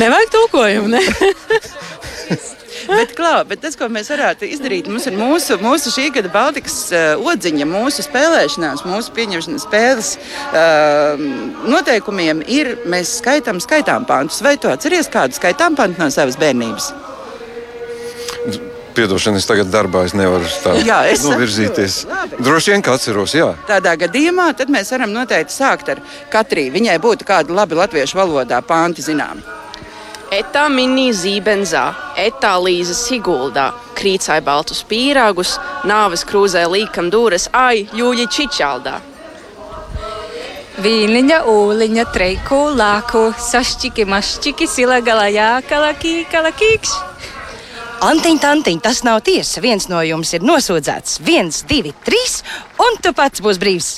Speaker 2: Nevajag tulkojumu, ne?
Speaker 10: Bet, klā, bet tas, ko mēs varētu izdarīt, mums ir mūsu, mūsu šī gada Baltikas uh, odziņa, mūsu spēlēšanās, mūsu pieņemšanas spēles uh, noteikumiem ir, mēs skaitām, skaitām pantus. Vai tu atceries kādu skaitām pantu no savas bērnības?
Speaker 1: Piedošana, es tagad darbā es nevaru tā
Speaker 10: Jā, es
Speaker 1: novirzīties. Droši vien, ka atceros, jā.
Speaker 10: Tādā gadījumā mēs varam noteikti sākt ar katru. Viņai būtu kāda labi latviešu valodā panti zinām.
Speaker 13: Etā minī zībenzā, etā līza siguldā, krīcāja baltus pīrāgus, nāves krūzē līkam dūres, ai, ļūļi čičaldā.
Speaker 14: Vīniņa, ūliņa, treiku, lāku, sašķiki, mašķiki, sila galā jākala, kīkala, kīkš.
Speaker 12: Antiņ, tantiņ, tas nav tiesa. Viens no jums ir nosūdzēts. Viens, divi, trīs, un tu pats būsi brīvs.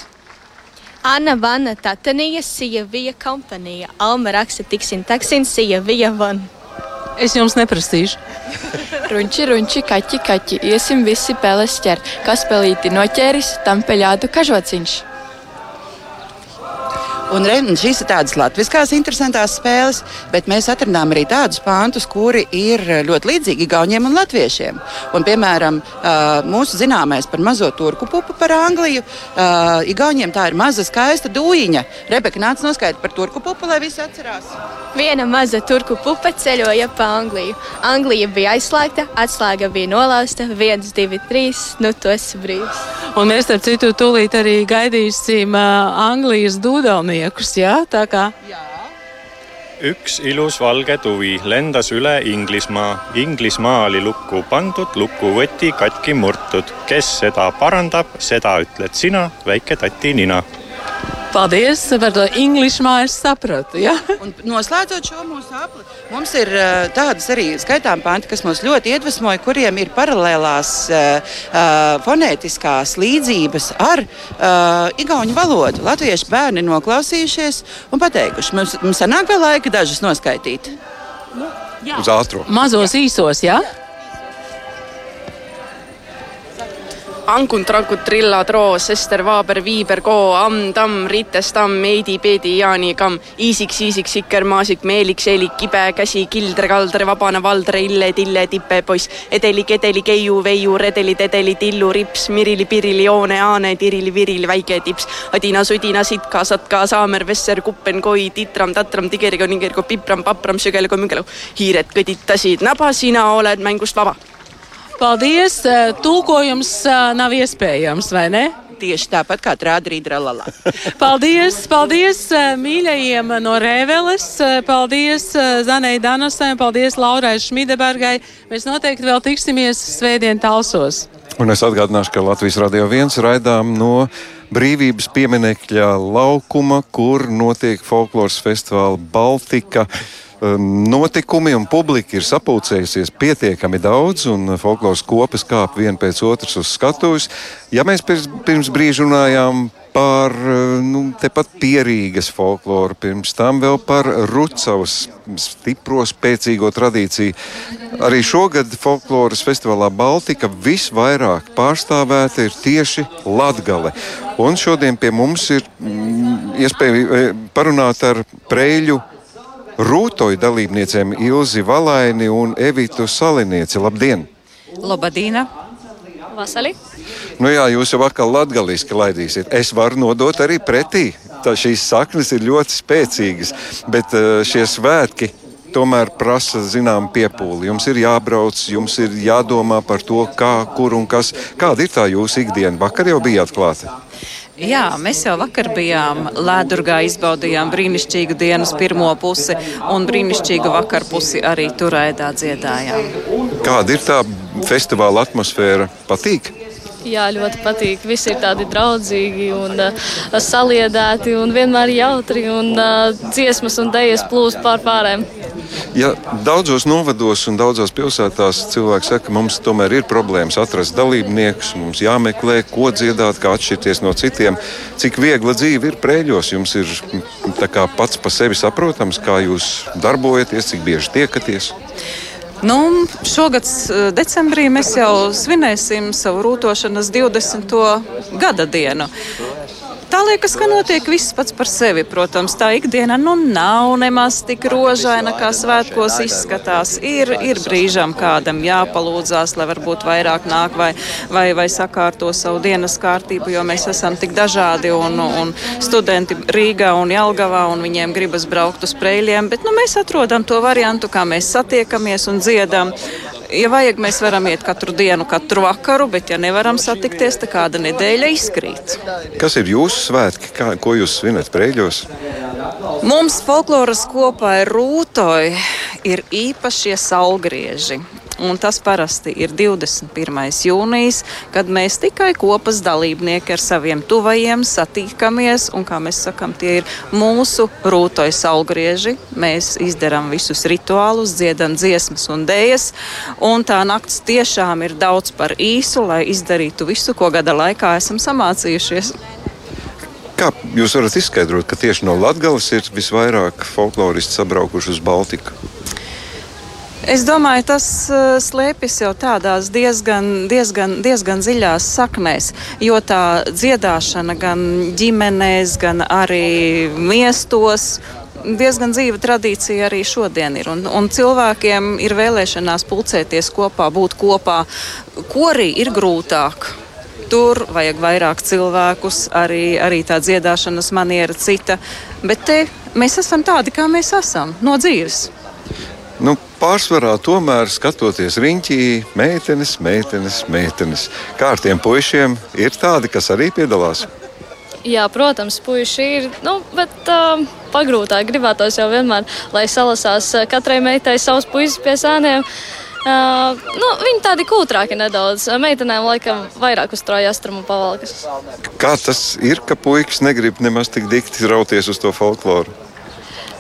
Speaker 17: Anna Vanna Tatanija, Sievija kompanija. Alma raksta tiksin taksin, Sievija van.
Speaker 2: Es jums neprasīšu.
Speaker 9: Runči, runči, kaķi, kaķi, iesim visi peles ķert. Kas pelīti noķēris, tam peļādu kažociņš.
Speaker 10: Un, re, un šīs ir tādas latviskās interesantas spēles, bet mēs atradām arī tādus pāntus, kuri ir ļoti līdzīgi gauniem un latviešiem. Un, piemēram, mūsu zināmais par mazo turku pupu par Angliju. Igauniem tā ir maza skaista dūjiņa. Rebeka nāca noskaidrot par turku pupu, lai visi atcerās.
Speaker 17: Viena maza turku pupa ceļoja pa Angliju. Anglija bija aizslēgta, atslēga bija nolaista. Viens, divi, trīs, nu esi brīvs.
Speaker 2: Un mēs, starp citu, tūlīt arī gaidīsim Anglijas dūdelniekus. Jā, tā kā.
Speaker 16: üks ilus valge tuvi lendas üle Inglismaa. Inglismaa oli lukku pandud, lukuvõti katki murtud. kes seda parandab, seda ütled sina, väike tati nina.
Speaker 2: Paldies par to māju, es sapratu. Jā.
Speaker 10: Un noslēdzot šo mūsu apli, mums ir uh, tādas arī skaitām panti, kas mūs ļoti iedvesmoja, kuriem ir paralēlās uh, fonētiskās līdzības ar uh, igauņu valodu. Latviešu bērni noklausījušies un pateikuši, mums, mums sanāk vēl laika dažas noskaitīt.
Speaker 1: Uz ātrumu.
Speaker 2: Mazos īsos, jā?
Speaker 13: Ankun, trankun, trillad, roos, Ester, Vaaber, Viiber, Koo, Amm, Tamm, Rittes, Tamm, Eidi, Peedi, Jaani, Kamm, Iisik, Siisik, Sikker, Maasik, Meelik, Seelik, Kibe, Käsi, Kildre, Kaldre, Vabane, Valdre, Ille, Tille, Tipe, Poiss, Edeli, Kedeli, Keiu, Veiu, Redeli, Tedeli, Tillu, Rips, Mirili, Pirili, Joone, Aane, Tirili, Virili, Väike tips, Adina, Sudina, Sitka, Satka, Saamer, Vesser, Kuppen, Koi, Titram, Tatram, Tigergo, Nigergo, Pipram, Papram, Sügelgo, Mügelgo, hiired kõditasid naba, sina oled mängust vaba.
Speaker 2: Paldies! eh, Tulkojums eh, nav iespējams, vai ne?
Speaker 10: Tieši tāpat kā trādrīt rallā.
Speaker 2: Paldies, paldies eh, mīļajiem no Rēveles, paldies Zanai Danasai, paldies Laurai Šmidebergai. Mēs noteikti vēl tiksimies svētdien talsos.
Speaker 1: Un es atgādināšu, ka Latvijas radio viens raidām no brīvības pieminekļa laukuma, kur notiek folkloras festivāla Baltika. Notikumi un publika ir sapulcējusies pietiekami daudz, un folkloras kopas kāp viena pēc otras uz skatuves. Ja mēs pirms, brīža runājām par nu, tepat pierīgas folkloru, pirms tam vēl par Rucavas stipro, spēcīgo tradīciju. Arī šogad folkloras festivālā Baltika visvairāk pārstāvēta ir tieši Latgale. Un šodien pie mums ir mm, iespēja parunāt ar Preļu rūtoju dalībniecēm Ilzi Valaini un Evitu Salinieci. Labdien!
Speaker 18: Labdien!
Speaker 9: Vasarī!
Speaker 1: Nu jā, jūs jau atkal latgaliski laidīsiet. Es varu nodot arī pretī. Tā šīs saknes ir ļoti spēcīgas, bet eh, šie svētki tomēr prasa zinām piepūli. Jums ir jābrauc, jums ir jādomā par to, kā, kur un kas. Kāda ir tā jūsu ikdiena? Vakar jau bijāt klāta.
Speaker 18: Jā, mēs jau vakar bijām Lēdurgā, izbaudījām brīnišķīgu dienas pirmo pusi un brīnišķīgu vakaru pusi arī turēdā dziedājām.
Speaker 1: Kāda ir tā festivāla atmosfēra? Patīk!
Speaker 9: Jā, ļoti patīk. Visi ir tādi draudzīgi un uh, saliedēti un vienmēr jautri un uh, dziesmas un dēļas plūst pār pārēm.
Speaker 1: Ja daudzos novados un daudzās pilsētās cilvēki saka, ka mums tomēr ir problēmas atrast dalībniekus, mums jāmeklē, ko dziedāt, kā atšķirties no citiem. Cik viegla dzīve ir prēļos, jums ir pats par sevi saprotams, kā jūs darbojaties, cik bieži tiekaties.
Speaker 18: Nu, šogad decembrī mēs jau svinēsim savu rūtošanas 20. gada dienu. Tā liekas, ka notiek viss pats par sevi. Protams, tā ikdiena nu, nav nemaz tik rožaina, kā svētkos izskatās. Ir, ir brīžam kādam jāpalūdzās, lai varbūt vairāk nāk vai, vai, vai sakārto savu dienas kārtību, jo mēs esam tik dažādi un, un studenti Rīgā un Jelgavā un viņiem gribas braukt uz preļiem. Bet nu, mēs atrodam to variantu, kā mēs satiekamies un dziedam ja vajag, mēs varam iet katru dienu, katru vakaru, bet, ja nevaram satikties, tad kāda nedēļa izkrīt.
Speaker 1: Kas ir jūsu svētki? Kā, ko jūs svinat Prēļos?
Speaker 18: Mums folkloras kopā ir rūtoji, ir īpašie saulgrieži. Un tas parasti ir 21. jūnijas, kad mēs tikai kopas dalībnieki ar saviem tuvajiem satīkamies. Un, kā mēs sakām, tie ir mūsu rūtoja saulgrieži. Mēs izdarām visus rituālus, dziedam dziesmas un dēļas. Un tā nakts tiešām ir daudz par īsu, lai izdarītu visu, ko gada laikā esam samācījušies.
Speaker 1: Kā jūs varat izskaidrot, ka tieši no Latvijas ir visvairāk folkloristi sabraukuši uz Baltiku?
Speaker 18: Es domāju, tas uh, slēpjas jau tādās diezgan, diezgan, diezgan dziļās saknēs, jo tā dziedāšana gan ģimenēs, gan arī miestos diezgan dzīva tradīcija arī šodien ir. Un, un cilvēkiem ir vēlēšanās pulcēties kopā, būt kopā. Korī ir grūtāk. Tur vajag vairāk cilvēkus, arī, arī tā dziedāšanas maniera cita. Bet te mēs esam tādi, kā mēs esam, no dzīves.
Speaker 1: Nu, pārsvarā tomēr skatoties riņķī, meitenes, meitenes, meitenes. Kā ar tiem puišiem ir tādi, kas arī piedalās?
Speaker 9: Jā, protams, puiši ir, nu, bet uh, pagrūtāk gribētos jau vienmēr, lai salasās katrai meitai savus puisis pie sēniem. Uh, nu, viņi tādi kūtrāki nedaudz. Meitenēm laikam vairāk uztraujas astrumu pavalkas.
Speaker 1: Kā tas ir, ka puikas negrib nemaz tik dikti rauties uz to folkloru?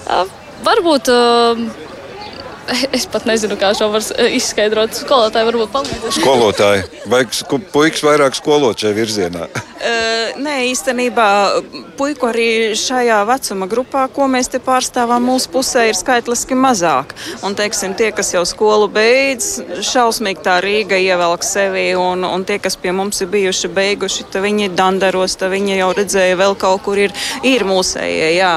Speaker 9: Uh, varbūt uh, Es pat nezinu, kā šo var izskaidrot. Skolotāji varbūt palīdzēs.
Speaker 1: Skolotāji, vajag puikas vairāk skolot šajā virzienā.
Speaker 18: Uh, nē, īstenībā puiku arī šajā vecuma grupā, ko mēs te pārstāvām, mūsu pusē ir skaitliski mazāk. Un, teiksim, tie, kas jau skolu beidz, šausmīgi tā Rīga ievelk sevi, un, un tie, kas pie mums ir bijuši beiguši, viņi dandaros, viņi jau redzēja vēl kaut kur ir, ir mūsējie, jā.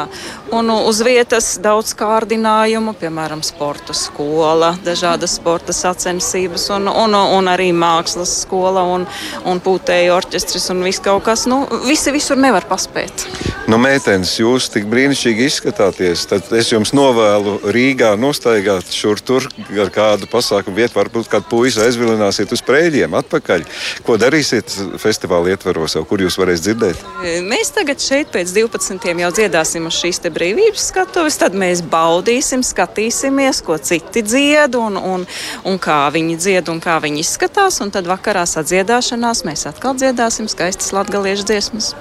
Speaker 18: Un uz vietas daudz kārdinājumu, piemēram, sporta skola, dažādas sporta sacensības, un, un, un arī mākslas skola, un, un pūtēju orķestris, un viss kaut kas. Nu, visi visur nevar paspēt.
Speaker 1: Nu, meitenes, jūs tik brīnišķīgi izskatāties. Tad es jums novēlu Rīgā nostaigāt šur tur ar kādu pasākumu vietu. Varbūt kādu puisi aizvilināsiet uz prēļiem atpakaļ. Ko darīsiet festivāla ietvaros, kur jūs varēsiet dzirdēt?
Speaker 18: Mēs tagad šeit pēc 12. jau dziedāsim uz šīs brīvības skatuves, tad mēs baudīsim, skatīsimies, ko citi dzied un, un, un kā viņi dzied un kā viņi izskatās. Un tad vakarā sadziedāšanās mēs atkal dziedāsim skaistas latgaliešu dziesmas.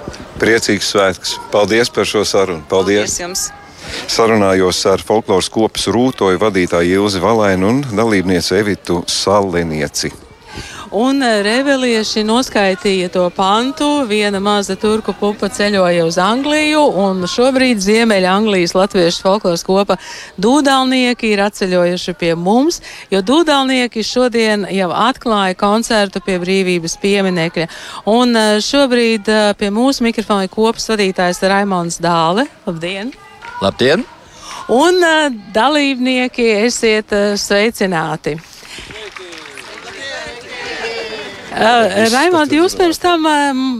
Speaker 1: Priecīgs svētks! Paldies par šo sarunu! Paldies!
Speaker 18: Paldies jums!
Speaker 1: Sarunājos ar folkloras kopas rūtoju vadītāju Ilzi Valainu un dalībnieci Evitu Salinieci.
Speaker 2: Un eh, revelieši noskaitīja to pantu. Viena maza turku pupa ceļoja uz Angliju, un šobrīd Ziemeļa Anglijas latviešu folkloras kopa dūdalnieki ir atceļojuši pie mums, jo dūdalnieki šodien jau atklāja koncertu pie brīvības pieminekļa. Un eh, šobrīd eh, pie mūsu mikrofona ir kopas vadītājs Raimons Dāle. Labdien!
Speaker 19: Labdien!
Speaker 2: Un dalībnieki esiet sveicināti! Uh, Raimond, jūs pirms tam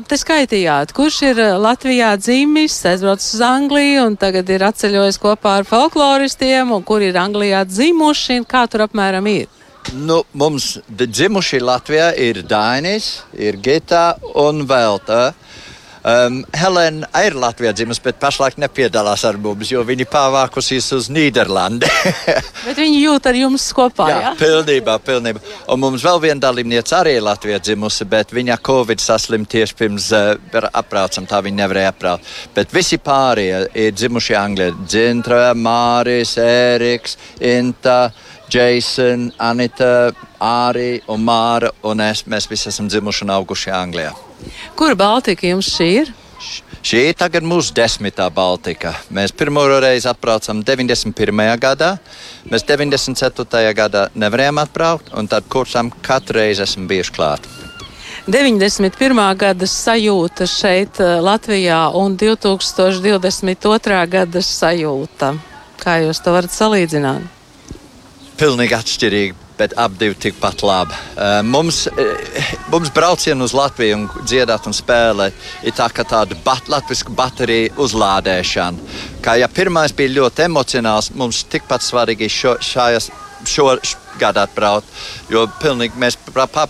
Speaker 2: te skaitījāt, kurš ir Latvijā dzimis, aizbraucis uz Angliju un tagad ir atceļojis kopā ar folkloristiem, un kur ir Anglijā dzimuši, kā tur apmēram ir?
Speaker 19: Nu, mums dzimuši Latvijā ir Dainis, ir Gita un Velta. Um, Helēna ir Latvijā dzimusi, bet pašlaik nepiedalās ar mums, jo viņa pārvākusies uz Nīderlandi.
Speaker 2: bet viņi jūt ar jums kopā, jā?
Speaker 19: Jā, pilnībā, pilnībā. Un mums vēl viena dalībniece arī ir Latvijā dzimusi, bet viņa Covid saslim tieši pirms uh, apraucam, tā viņa nevarēja apraukt. Bet visi pārējie ir dzimuši Anglijā. Dzintra, Māris, Ēriks, Inta. Jason, Anita, Arī un Māra un es. Mēs visi esam dzimuši un auguši Anglijā.
Speaker 2: Kur Baltika jums šī ir?
Speaker 19: Šī ir tagad mūsu desmitā Baltika. Mēs pirmo reizi atbraucām 91. gadā, mēs 94. gadā nevarējām atbraukt, un tad kursam katru reizi esam bijuši klāt.
Speaker 2: 91. gada sajūta šeit Latvijā un 2022. gada sajūta. Kā jūs to varat salīdzināt?
Speaker 19: pilnīgi atšķirīgi. Bet abi divi tikpat labi. Uh, mums, uh, mums braucienu uz Latviju un dziedāt un spēlēt ir tā kā tāda bat, latviešu bateriju uzlādēšana. Kā ja pirmais bija ļoti emocionāls, mums tikpat svarīgi šo, šājas šo gadu atbraukt, jo pilnīgi mēs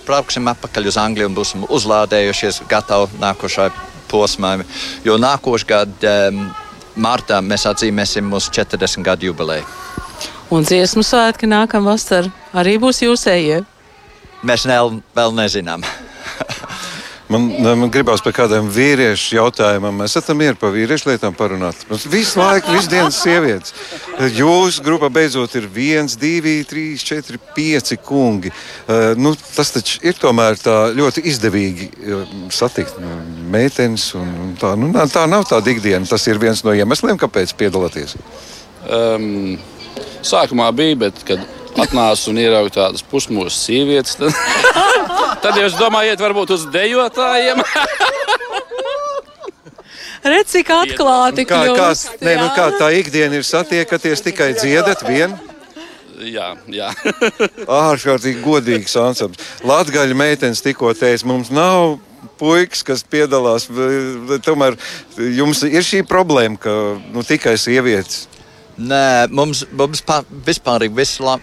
Speaker 19: brauksim atpakaļ uz Angliju un būsim uzlādējušies, gatavi nākošai posmai. Jo nākošais gads, um, martā, mēs atzīmēsim mūsu 40 gadu jubileju.
Speaker 2: Un dziesmu svētki nākamā vasarā arī būs jūsējie.
Speaker 19: Mēs ne, vēl nezinām.
Speaker 1: Man, man gribās par kādiem vīriešu jautājumiem. Mēs esam mieru par vīriešu lietām parunāt. Mums visu laiku, visu dienas sievietes. Jūsu grupā beidzot ir viens, divi, trīs, četri, pieci kungi. Uh, nu, tas taču ir tomēr tā ļoti izdevīgi satikt nu, meitenes. Un, un tā, nu, tā nav tāda ikdiena. Tas ir viens no iemesliem, kāpēc piedalāties. Um,
Speaker 20: Sākumā bija, bet kad atnācu un ieraugu tādas pusmūža sievietes, tad, tad jūs domājat, varbūt uz dejotājiem.
Speaker 2: Redz, cik atklāti
Speaker 1: kā, kā, ne, nu, kā tā ikdiena ir satiekaties tikai dziedat vienu?
Speaker 20: Jā, jā.
Speaker 1: Ārkārtīgi godīgs ansamblis. Latvijas meitenes tikko teica, mums nav puikas, kas piedalās. Tomēr jums ir šī problēma, ka nu, tikai sievietes.
Speaker 19: Nē, mums, mums pa, vispār visla,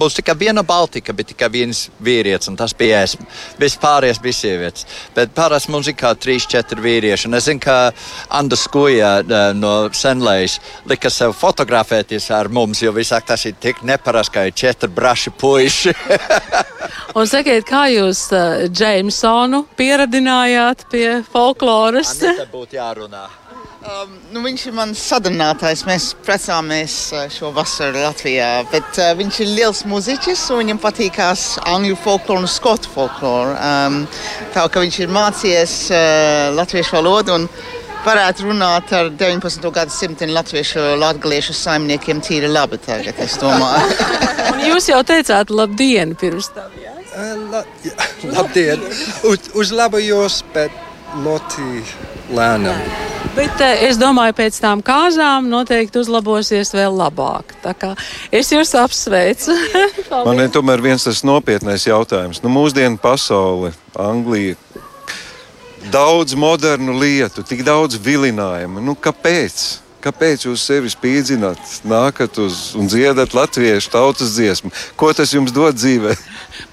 Speaker 19: būs tikai viena Baltika, bet tikai viens vīrietis, un tas bija es. Vispārējais bija sievietes. Bet parasti mums ir kā trīs, četri vīrieši. Un es zinu, ka Anna Skuja no Senlejas lika sev fotografēties ar mums, jo visāk tas ir tik neparasti, ka ir četri braši puiši.
Speaker 2: un sakiet, kā jūs Džeimsonu pieradinājāt pie folkloras?
Speaker 19: Tas būtu jārunā.
Speaker 21: Um, nu, viņš ir mans sadarbinātājs. Mēs precāmies uh, šo vasaru Latvijā. Bet, uh, viņš ir liels mūziķis un viņam patīkās angļu folkloru un skotu folkloru. Um, tā kā viņš ir mācījies uh, latviešu valodu un varētu runāt ar 19. gadsimta latviešu latgaliešu saimniekiem tīri labi tagad, es domāju.
Speaker 2: jūs jau teicāt labdien pirms tam, jā?
Speaker 22: La, jā labdien! Uz, uzlabojos, bet ļoti lēnām.
Speaker 2: Bet eh, es domāju, pēc tam kāzām noteikti uzlabosies vēl labāk. Es jūs apsveicu.
Speaker 1: Man ir tomēr viens tas nopietnais jautājums. Nu, mūsdienu pasaule, Anglija. Daudz modernu lietu, tik daudz vilinājumu. Nu, kāpēc? Kāpēc jūs sevi spīdzināt, nākat uz un dziedat latviešu tautas dziesmu? Ko tas jums dod dzīvē?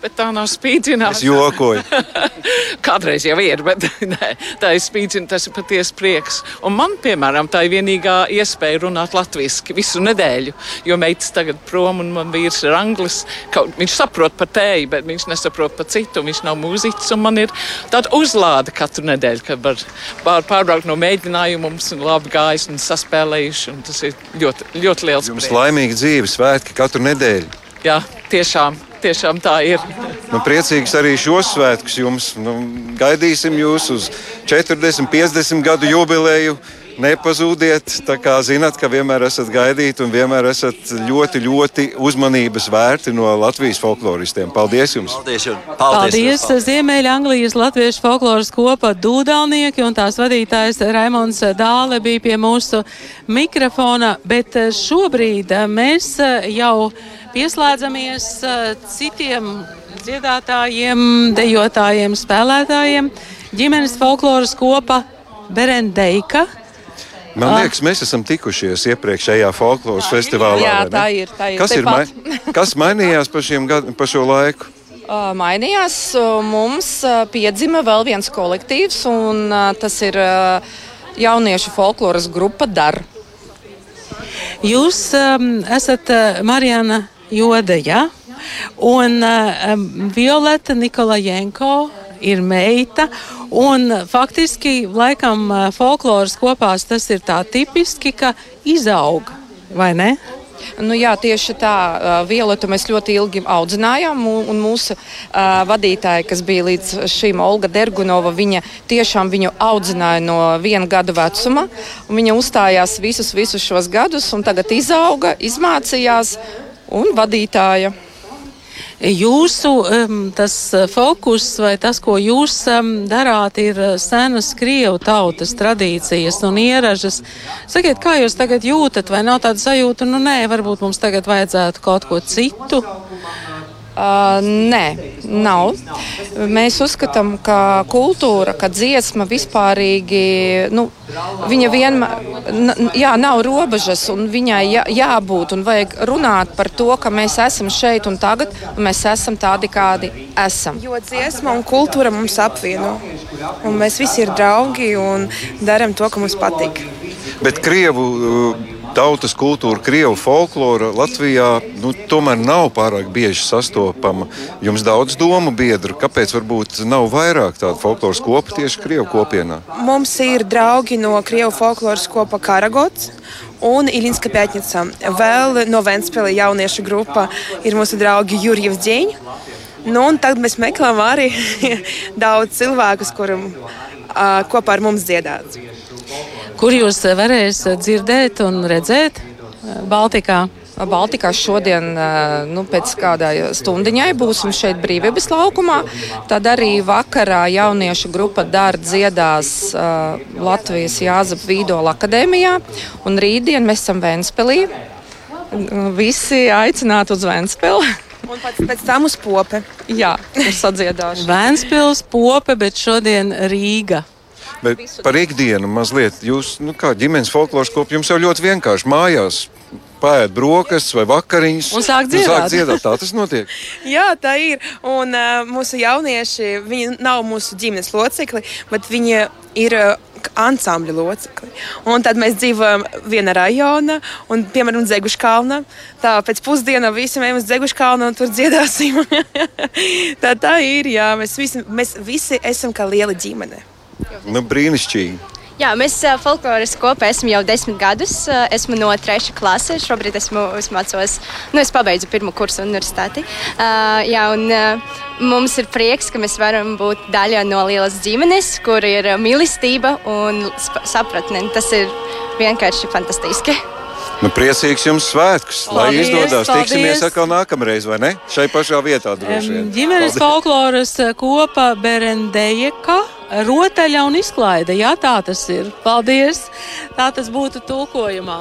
Speaker 5: Bet tā nav spīdzināšana.
Speaker 1: Es jokoju.
Speaker 23: kādreiz jau ir, bet nē, tā ir spīdzina, tas ir patiesi prieks. Un man, piemēram, tā ir vienīgā iespēja runāt latviešu visu nedēļu, jo meitas tagad prom un man vīrs ir anglis. Kaut, viņš saprot par tēju, bet viņš nesaprot par citu. Viņš nav mūziķis un man ir tāda uzlāde katru nedēļu, kad var pār, pārbraukt no mēģinājumiem un labi gājis un saspēlējuši. Un tas ir ļoti, ļoti liels
Speaker 1: Jums laimīga dzīve, svētki katru nedēļu.
Speaker 23: Jā, tiešām, tiešām tā ir.
Speaker 1: Nu, priecīgs arī šos svētkus jums. Nu, gaidīsim jūs uz 40, 50 gadu jubileju. Nepazūdiet, tā kā zinat, ka vienmēr esat gaidīti un vienmēr esat ļoti, ļoti uzmanības vērti no Latvijas folkloristiem. Paldies jums!
Speaker 19: Paldies! Jums.
Speaker 2: Paldies! Paldies. Ziemeļa Anglijas Latviešu folkloras kopa Dūdalnieki un tās vadītājs Raimons Dāle bija pie mūsu mikrofona, bet šobrīd mēs jau pieslēdzamies citiem dziedātājiem, dejotājiem, spēlētājiem. Ģimenes folkloras kopa Berendeika.
Speaker 1: Man liekas, mēs esam tikušies iepriekšējā folkloras festivālā.
Speaker 24: Jā, tā ir. Tā ir.
Speaker 1: Kas, ir mai, kas mainījās pa, gadu, pa šo laiku?
Speaker 24: Uh, mainījās. Mums uh, piedzima vēl viens kolektīvs, un tas ir jauniešu folkloras grupa DAR.
Speaker 2: Jūs um, esat uh, Marijana Jode, ja? un uh, Violeta Nikolajenko ir meita. Un faktiski, laikam, folkloras kopās tas ir tā tipiski, ka izauga, vai ne?
Speaker 24: Nu, jā, tieši tā. Violetu mēs ļoti ilgi audzinājām, un mūsu uh, vadītāja, kas bija līdz šim Olga Dergunova, viņa tiešām viņu audzināja no viena gada vecuma. Viņa uzstājās visus, visus šos gadus, un tagad izauga, izmācījās un vadītāja.
Speaker 2: Jūsu um, tas fokus vai tas, ko jūs um, darāt, ir senas krievu tautas tradīcijas un ieražas. Sakiet, kā jūs tagad jūtat, vai nav tāda sajūta, nu nē, varbūt mums tagad vajadzētu kaut ko citu?
Speaker 24: Uh, nē, nav. Mēs uzskatām, ka kultūra, ka dziesma vispārīgi, nu, viņa vienmēr, jā, nav robežas, un viņai jā, jābūt, un vajag runāt par to, ka mēs esam šeit un tagad, un mēs esam tādi, kādi esam.
Speaker 25: Jo dziesma un kultūra mums apvieno, un mēs visi ir draugi un darām to, ka mums patīk.
Speaker 1: Bet Krievu tautas kultūra, krievu folklora Latvijā nu, tomēr nav pārāk bieži sastopama. Jums daudz domu biedru, kāpēc varbūt nav vairāk tādu folkloras kopu tieši krievu kopienā?
Speaker 25: Mums ir draugi no krievu folkloras kopa Karagots. Un Ilinska Pētnica. Vēl no Vēnspēlē jauniešu grupa ir mūsu draugi Jurijs Dieņš. Nu, tad mēs meklējam arī daudz cilvēkus, kuriem uh, kopā ar mums dziedāt.
Speaker 2: Kur jūs varēsiet dzirdēt un redzēt Baltikā?
Speaker 24: Baltikā šodien, nu, pēc kādā stundiņai, būsim šeit brīvības laukumā. Tad arī vakarā jauniešu grupa Dārta dziedās uh, Latvijas Jāzep Vīdola akadēmijā. Un rītdien mēs esam Vēnspēlī. Visi aicināti uz Vēnspēli.
Speaker 25: Un pēc, pēc tam uz pope.
Speaker 24: Jā, uz sadziedāšanu.
Speaker 2: Vēnspils, pope, bet šodien Rīga.
Speaker 1: Bet par ikdienu mazliet, jūs, nu, kā ģimenes folkloras kopu, jums jau ļoti vienkārši mājās pēst brokastis vai vakariņas.
Speaker 2: Un sāk dziedāt.
Speaker 1: Sāk dziedāt. Tā tas notiek.
Speaker 25: Jā, tā ir. Un uh, mūsu jaunieši, viņi nav mūsu ģimenes locekļi, bet viņi ir. Uh, ansambļa locekli. Un tad mēs dzīvojam vienā rajonā, un, piemēram, Zeguškalna. Tā pēc pusdienas visi ejam uz Zeguškalnu un tur dziedāsim. tā, tā ir, jā, mēs visi, mēs visi esam kā liela ģimene.
Speaker 1: Nu, brīnišķīgi.
Speaker 17: Jā, mēs folkloras kopā esam jau desmit gadus. Esmu no trešā klases. Šobrīd esmu, es mācos, nu, es pabeidzu pirmo kursu universitāti. Uh, jā, un uh, mums ir prieks, ka mēs varam būt daļa no lielas ģimenes, kur ir mīlestība un sapratne. Tas ir vienkārši fantastiski.
Speaker 1: Nu, priecīgs jums svētkus, lai paldies, izdodas. Paldies. Tiksimies atkal nākamreiz, vai ne? Šai pašā vietā droši vien.
Speaker 2: Ģimenes folkloras kopa Berendejeka. Rotaļa un izklaide. Jā, tā tas ir. Paldies! Tā tas būtu tulkojumā.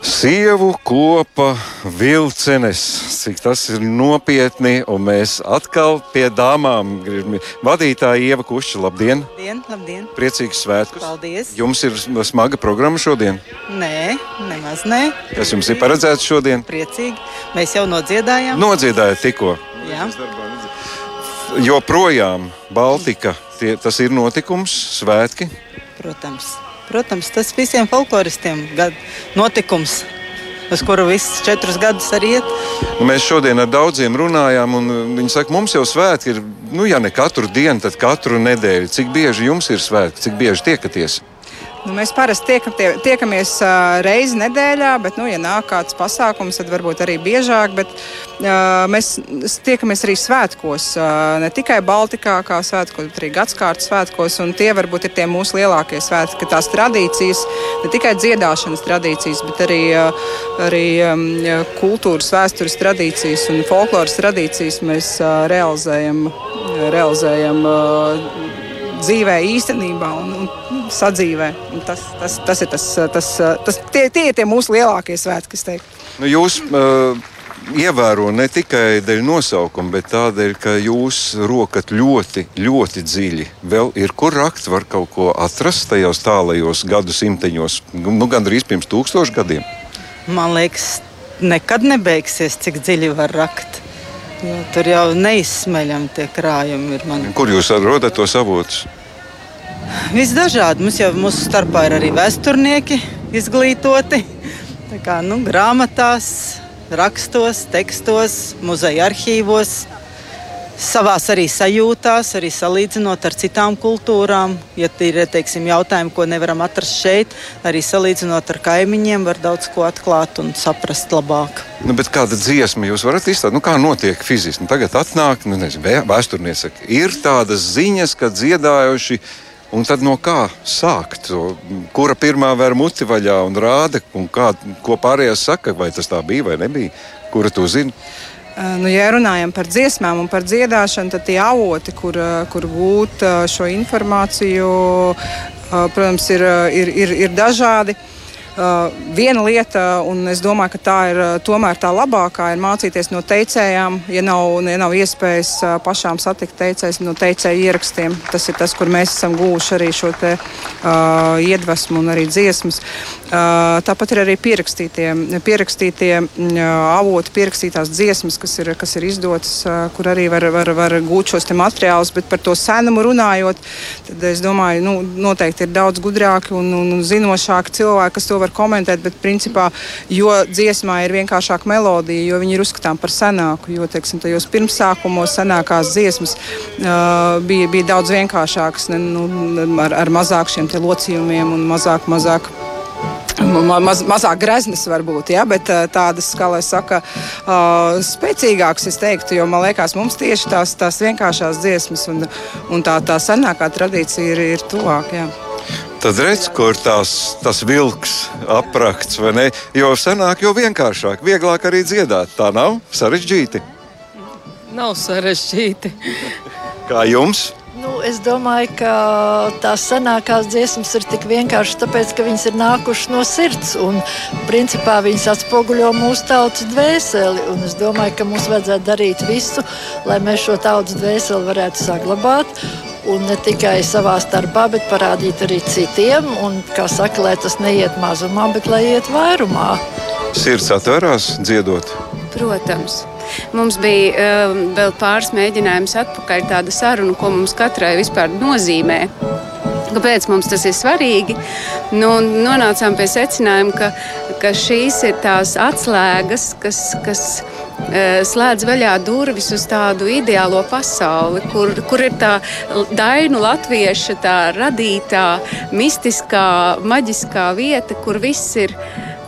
Speaker 1: Sievu kopa vilcenes, cik tas ir nopietni, un mēs atkal pie dāmām gribam. Vadītāja Ieva Kušķa, labdien!
Speaker 26: Labdien, labdien!
Speaker 1: Priecīgs svētkus!
Speaker 26: Paldies!
Speaker 1: Jums ir smaga programma šodien?
Speaker 26: Nē, nemaz nē.
Speaker 1: Kas jums ir paredzēts šodien?
Speaker 26: Priecīgi! Mēs jau nodziedājām.
Speaker 1: Nodziedājāt tikko.
Speaker 26: Jā.
Speaker 1: joprojām Baltika, tie, tas ir notikums, svētki.
Speaker 26: Protams, Protams tas visiem folkloristiem ir notikums. Uz kuru visus četrus gadus arī iet.
Speaker 1: Nu, mēs šodien ar daudziem runājām, un viņi saka, mums jau svētki ir, nu, ja ne katru dienu, tad katru nedēļu. Cik bieži jums ir svētki, cik bieži tiekaties?
Speaker 27: Nu, mēs parasti tiekam, tie, tiekamies uh, reizi nedēļā, bet, nu, ja nāk kāds pasākums, tad varbūt arī biežāk. Bet, uh, mēs tiekamies arī svētkos, uh, ne tikai Baltikā, kā svētkos, bet arī gadsimta svētkos. Tie varbūt ir tie mūsu lielākie svētki, tās tradīcijas, ne tikai dziedāšanas tradīcijas, bet arī, uh, arī um, kultūras, vēstures tradīcijas un folkloras tradīcijas mēs uh, realizējam. realizējam uh, dzīvē, īstenībā un, un sadzīvē. Un tas, tas, tas ir tas, tas, tas tie, tie ir tie mūsu lielākie svētki, kas teikt.
Speaker 1: Nu, jūs uh, ievēro ne tikai dēļ nosaukuma, bet tādēļ, ka jūs rokat ļoti, ļoti dziļi. Vēl ir kur rakt, var kaut ko atrast tajos tālajos gadsimteņos, nu, gandrīz pirms tūkstošiem gadiem.
Speaker 26: Man liekas, nekad nebeigsies, cik dziļi var rakt. Jo, tur jau neizsmeļami tie krājumi ir. Man.
Speaker 1: Kur jūs rodat tos avotus?
Speaker 26: Visdažādi. Mums jau mūsu starpā ir arī vēsturnieki izglītoti. Tā kā, nu, grāmatās, rakstos, tekstos, muzeja arhīvos savās arī sajūtās, arī salīdzinot ar citām kultūrām. Ja ir teiksim, jautājumi, ko nevaram atrast šeit, arī salīdzinot ar kaimiņiem, var daudz ko atklāt un saprast labāk.
Speaker 1: Nu, kāda dziesma jūs varat izstāstīt? Nu, kā notiek fiziski? Nu, tagad atnāk, nu, nezinu, vēsturnieks saka, ir tādas ziņas, ka dziedājuši. Un tad no kā sākt? Kura pirmā vēra muti vaļā un rāda, un kā, ko pārējās saka, vai tas tā bija vai nebija? Kura to zina?
Speaker 27: Nu, ja runājam par dziesmām un par dziedāšanu, tad tie avoti, kur, kur gūt šo informāciju, protams, ir, ir, ir, ir dažādi. Viena lieta, un es domāju, ka tā ir tomēr tā labākā, ir mācīties no teicējām. Ja nav, ja nav iespējas pašām satikt teicējus no teicēju ierakstiem, tas ir tas, kur mēs esam gūši arī šo te, uh, iedvesmu un arī dziesmas. Tāpat ir arī pierakstītie, pierakstītie uh, avoti, pierakstītās dziesmas, kas ir, kas ir izdotas, kur arī var, var, var gūt šos materiālus. Bet par to senumu runājot, tad es domāju, nu, noteikti ir daudz gudrāki un, un, un zinošāki cilvēki, kas to var komentēt, bet principā, jo dziesmā ir vienkāršāka melodija, jo viņi ir uzskatām par senāku, jo teiksim, tajos pirmsākumos senākās dziesmas uh, bija, bija daudz vienkāršākas, ne, nu, ar, ar mazāk šiem locījumiem un mazāk, mazāk. Maz, mazāk greznas varbūt, ja, bet tādas, kā lai saka, uh, spēcīgākas, es teiktu, jo man liekas, mums tieši tās, tās vienkāršās dziesmas un, un tā, tā senākā tradīcija ir, ir tuvāk. Jā.
Speaker 1: Tad redz, kur tās, tas vilks aprakts, vai ne? Jo senāk, jo vienkāršāk, vieglāk arī dziedāt. Tā nav sarežģīti.
Speaker 15: Nav sarežģīti.
Speaker 1: Kā jums?
Speaker 28: Nu, es domāju, ka tās senākās dziesmas ir tik vienkāršas, tāpēc, ka viņas ir nākušas no sirds. Un, principā, viņas atspoguļo mūsu tautas dvēseli. Un es domāju, ka mums vajadzētu darīt visu, lai mēs šo tautas dvēseli varētu saglabāt un ne tikai savā starpā, bet parādīt arī citiem. Un, kā saka, lai tas neiet mazumā, bet lai iet vairumā.
Speaker 1: Sirds atverās dziedot.
Speaker 29: Protams. Mums bija uh, vēl pāris mēģinājums atpakaļ tāda saruna, ko mums katrai vispār nozīmē. Kāpēc mums tas ir svarīgi? Nu, nonācām pie secinājuma, ka, ka šīs ir tās atslēgas, kas, kas Eh, slēdz vaļā durvis uz tādu ideālo pasauli, kur, kur ir tā dainu latvieša, tā radītā, mistiskā, maģiskā vieta, kur viss ir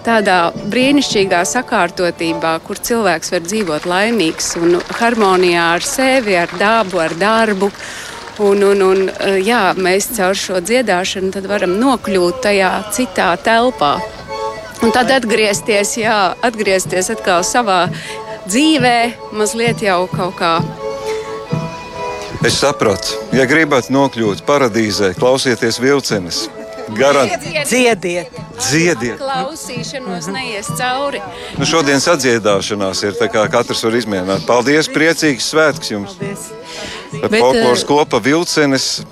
Speaker 29: tādā brīnišķīgā sakārtotībā, kur cilvēks var dzīvot laimīgs un harmonijā ar sevi, ar dabu, ar darbu. Un, un, un, eh, jā, mēs caur šo dziedāšanu varam nokļūt tajā citā telpā. Un tad atgriezties, jā, atgriezties atkal savā dzīvē mazliet jau kaut kā.
Speaker 1: Es sapratu, ja gribat nokļūt paradīzē, klausieties vilcienus.
Speaker 29: Garantīvi.
Speaker 26: Dziediet.
Speaker 1: Dziediet.
Speaker 29: Klausīšanos neies cauri.
Speaker 1: Nu, šodienas atdziedāšanās ir tā, kā katrs var izmēģināt. Paldies, priecīgs svētks jums! Folkloras
Speaker 29: uh,
Speaker 1: kopa vilcenis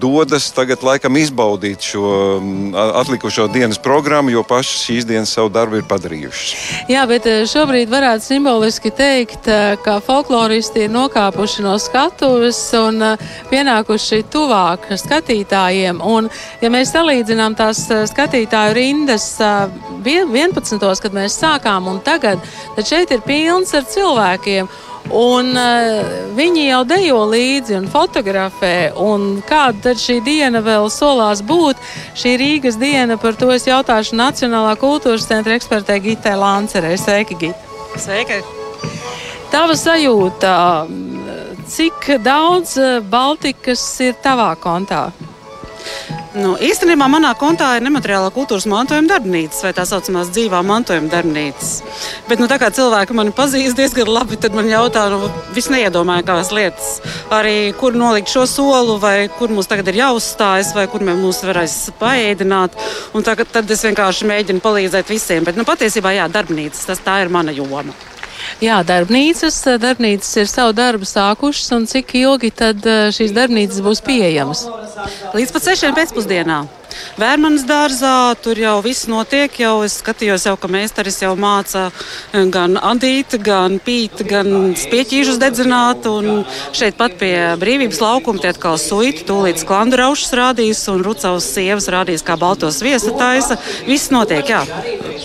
Speaker 1: dodas tagad laikam izbaudīt šo mm, atlikušo dienas programmu, jo pašas šīs dienas savu darbu ir padarījušas.
Speaker 2: Jā, bet eh, šobrīd varētu simboliski teikt, eh, ka folkloristi ir nokāpuši no skatuves un eh, pienākuši tuvāk skatītājiem. Un, ja mēs salīdzinām tās skatītāju rindas 11. kad mēs sākām un tagad, tad šeit ir pilns ar cilvēkiem. Un, uh, viņi jau dejo līdzi un fotografē. Un kāda tad šī diena vēl solās būt? Šī Rīgas diena par to es jautāšu Nacionālā kultūras centra ekspertē Gitai Lancerei. Sveiki, Gita!
Speaker 30: Sveiki!
Speaker 2: Tava sajūta, cik daudz eh, Baltikas ir tavā kontā?
Speaker 30: Nu, īstenībā manā kontā ir nemateriālā kultūras mantojuma darbnīca vai tā saucamās dzīvā mantojuma darbnīcas. Bet, nu, tā kā cilvēki mani pazīst diezgan labi, tad man jautā, nu, viss neiedomājamās lietas. Arī kur nolikt šo solu, vai kur mums tagad ir jāuzstājas, vai kur mums varēs paēdināt. Un tagad, tad es vienkārši mēģinu palīdzēt visiem. Bet, nu, patiesībā, jā, darbnīcas, tas tā ir mana joma.
Speaker 2: Jā, darbnīcas, darbnīcas ir savu darbu sākušas, un cik ilgi tad eh, šīs darbnīcas būs pieejamas?
Speaker 30: Līdz pat sešiem pēcpusdienā. Vērmanas dārzā. Tur jau viss notiek. Jau es skatījos, jau, ka meistars jau māca eh, gan adīt, gan pīt, gan spieķīžus dedzināt. Un šeit pat pie brīvības laukuma tie atkal suiti, tūlīt sklandu raušas rādīs un rucavas sievas rādīs, kā baltos viesa taisa. Viss notiek, jā.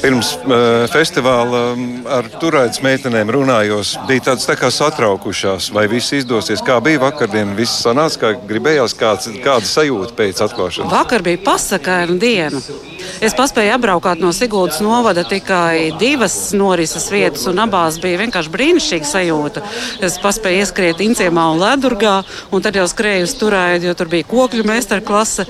Speaker 1: Pirms uh, festivāla ar turētas meitenēm runājos, bija tādas tā kā satraukušās, vai viss izdosies. Kā bija vakardien, viss sanāca, kā gribējās, kāds, kāda sajūta pēc atklāšanas?
Speaker 30: Vakar bija pasakaina diena. Es paspēju apbraukāt no Sigūdas novada tikai divas norises vietas, un abās bija vienkārši brīnišķīga sajūta. Es paspēju ieskriet Inciemā un Ledurgā, un tad jau skrēju uz turēju, jo tur bija kokļu meistarklase.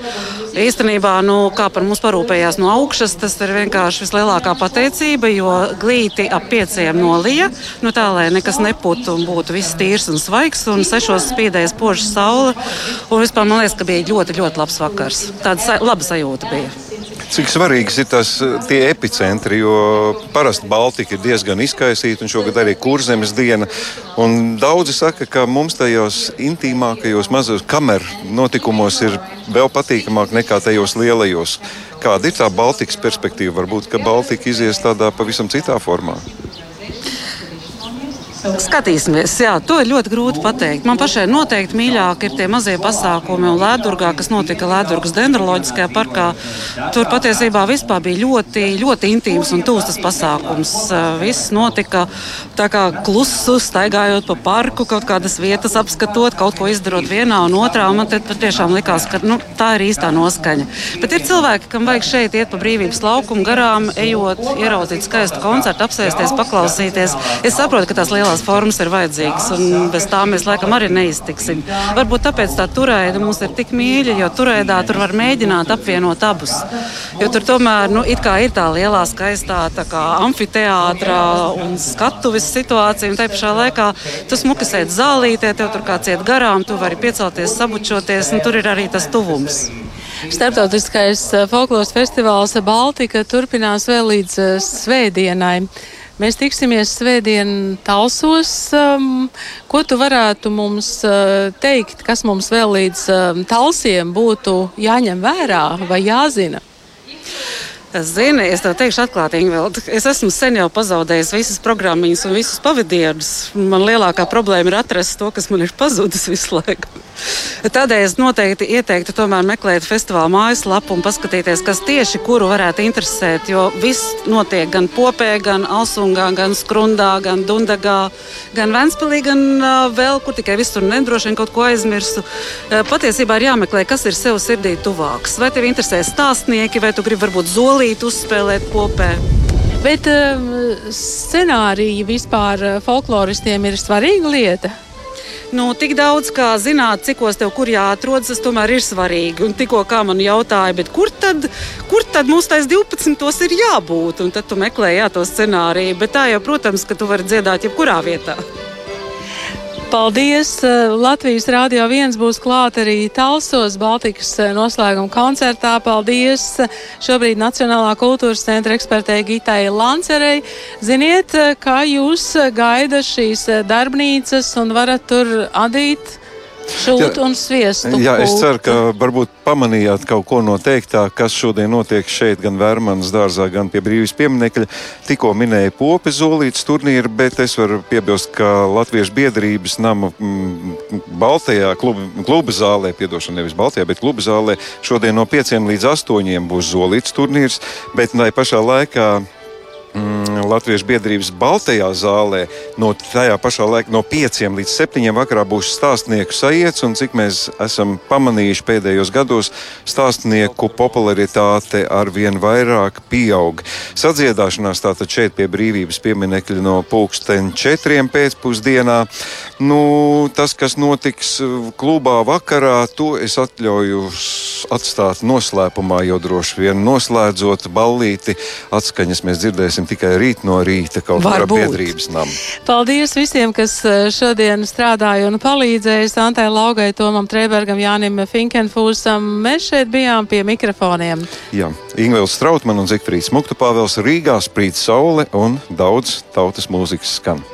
Speaker 30: Īstenībā, nu, kā par mums parūpējās no augšas, tas ir vienkārši vislielākā pateicība, jo glīti ap pieciem nolija, nu tā, lai nekas nepūtu un būtu viss tīrs un svaigs, un sešos spīdēja spoža saule, un vispār man liekas, ka bija ļoti, ļoti labs vakars. Tāda sa laba sajūta bija.
Speaker 1: Cik svarīgs ir tas tie epicentri, jo parasti Baltika ir diezgan izkaisīta, un šogad arī kurzemes diena. Daudzi saka, ka mums tajos intīmākajos, mazos kameru notikumos ir vēl patīkamāk nekā tajos lielajos. Kāda ir tā Baltikas perspektīva? Varbūt, ka Baltika izies tādā pavisam citā formā.
Speaker 30: Skatīsimies, jā, to ir ļoti grūti pateikt. Man pašai noteikti mīļāk ir tie mazie pasākumi un Lēdurgā, kas notika Lēdurgas dendroloģiskajā parkā. Tur patiesībā vispār bija ļoti, ļoti intīms un tūs tas pasākums. Viss notika tā kā klusu, staigājot pa parku, kaut kādas vietas apskatot, kaut ko izdarot vienā un otrā. Un man patiešām likās, ka nu, tā ir īstā noskaņa. Bet ir cilvēki, kam vajag šeit iet pa brīvības laukumu garām, ejot, ieraudzīt skaistu koncertu, apsēsties, paklausīties. Es saprotu, ka tās lielās sociālās formas ir vajadzīgas, un bez tā mēs laikam arī neiztiksim. Varbūt tāpēc tā turēda mums ir tik mīļa, jo turēdā tur var mēģināt apvienot abus. Jo tur tomēr nu, ir tā lielā, skaistā amfiteātrā un skatuves situācija, un te pašā laikā tu smuki sēdi zālītē, tev tur kāds iet garām, tu vari piecelties, sabučoties, un tur ir arī tas tuvums.
Speaker 2: Startautiskais eh, folkloras festivāls Baltika turpinās vēl līdz uh, svētdienai. Mēs tiksimies svētdien Talsos. Um, ko tu varētu mums uh, teikt, kas mums vēl līdz um, Talsiem būtu jāņem vērā vai jāzina?
Speaker 30: Zini, es tev teikšu, atklāti, Ingūna. Es esmu sen jau pazaudējis visas programmas un visus pavadienus. Man lielākā problēma ir atrast to, kas man ir pazudis visu laiku. Tādēļ es noteikti ieteiktu tomēr meklēt festivāla mājaslapu un paskatīties, kas tieši kuru varētu interesēt. Jo viss notiek gan Popē, gan Alsungā, gan Skrundā, gan Dundagā, gan Ventspilī, gan uh, vēl kur tikai viss tur nedroši vien kaut ko aizmirstu. Uh, patiesībā ir jāmeklē, kas ir sev sirdī tuvāks. Vai tev interesē stāstnieki, vai tu gribi varbūt zoli spēlīt, uzspēlēt kopā.
Speaker 2: Bet uh, scenārija vispār uh, folkloristiem ir svarīga lieta.
Speaker 30: Nu, tik daudz, kā zināt, cikos tev kur jāatrodas, tas tomēr ir svarīgi. Un tikko kā man jautāja, kur tad, kur tad mums tais 12. ir jābūt? Un tad tu meklē jā, to scenāriju. Bet tā jau, protams, ka tu vari dziedāt jebkurā vietā.
Speaker 2: Paldies! Eh, Latvijas Rādio 1 būs klāt arī Talsos Baltikas eh, noslēguma koncertā. Paldies! Šobrīd Nacionālā kultūras centra ekspertei Gitai Lancerei. Ziniet, eh, kā jūs gaida šīs darbnīcas un varat tur adīt Šūt un sviestu.
Speaker 1: Jā, es ceru, ka varbūt pamanījāt kaut ko no teiktā, kas šodien notiek šeit, gan Vērmanas dārzā, gan pie brīvības pieminekļa. Tikko minēja popi zolītas turnīru, bet es varu piebilst, ka Latviešu biedrības nama mm, Baltajā kluba, kluba zālē, piedošana nevis Baltajā, bet kluba zālē šodien no 5 līdz 8 būs zolītas turnīrs, bet tai pašā laikā mm, Latviešu biedrības Baltajā zālē no tajā pašā laikā, no 5 līdz 7 vakarā būs stāstnieku sajiets. Un cik mēs esam pamanījuši pēdējos gados, stāstnieku popularitāte ar vien vairāk pieaug. Sadziedāšanās tātad šeit pie brīvības pieminekļa no pulksten 4 pēcpusdienā. Nu, tas, kas notiks uh, klubā vakarā, to es atļauju atstāt noslēpumā, jo droši vien noslēdzot ballīti atskaņas mēs dzirdēsim tikai rīt no rīta kaut kādā biedrības namā.
Speaker 2: Paldies visiem, kas eh, šodien strādāja un palīdzēja Santai Laugai, Tomam Trebergam, Jānim Finkenfūsam. Mēs šeit bijām pie mikrofoniem.
Speaker 1: Jā, Ingūns Strautmans un Zikfrīds Muktupāvels Rīgā sprīd saule un daudz tautas mūzikas skan.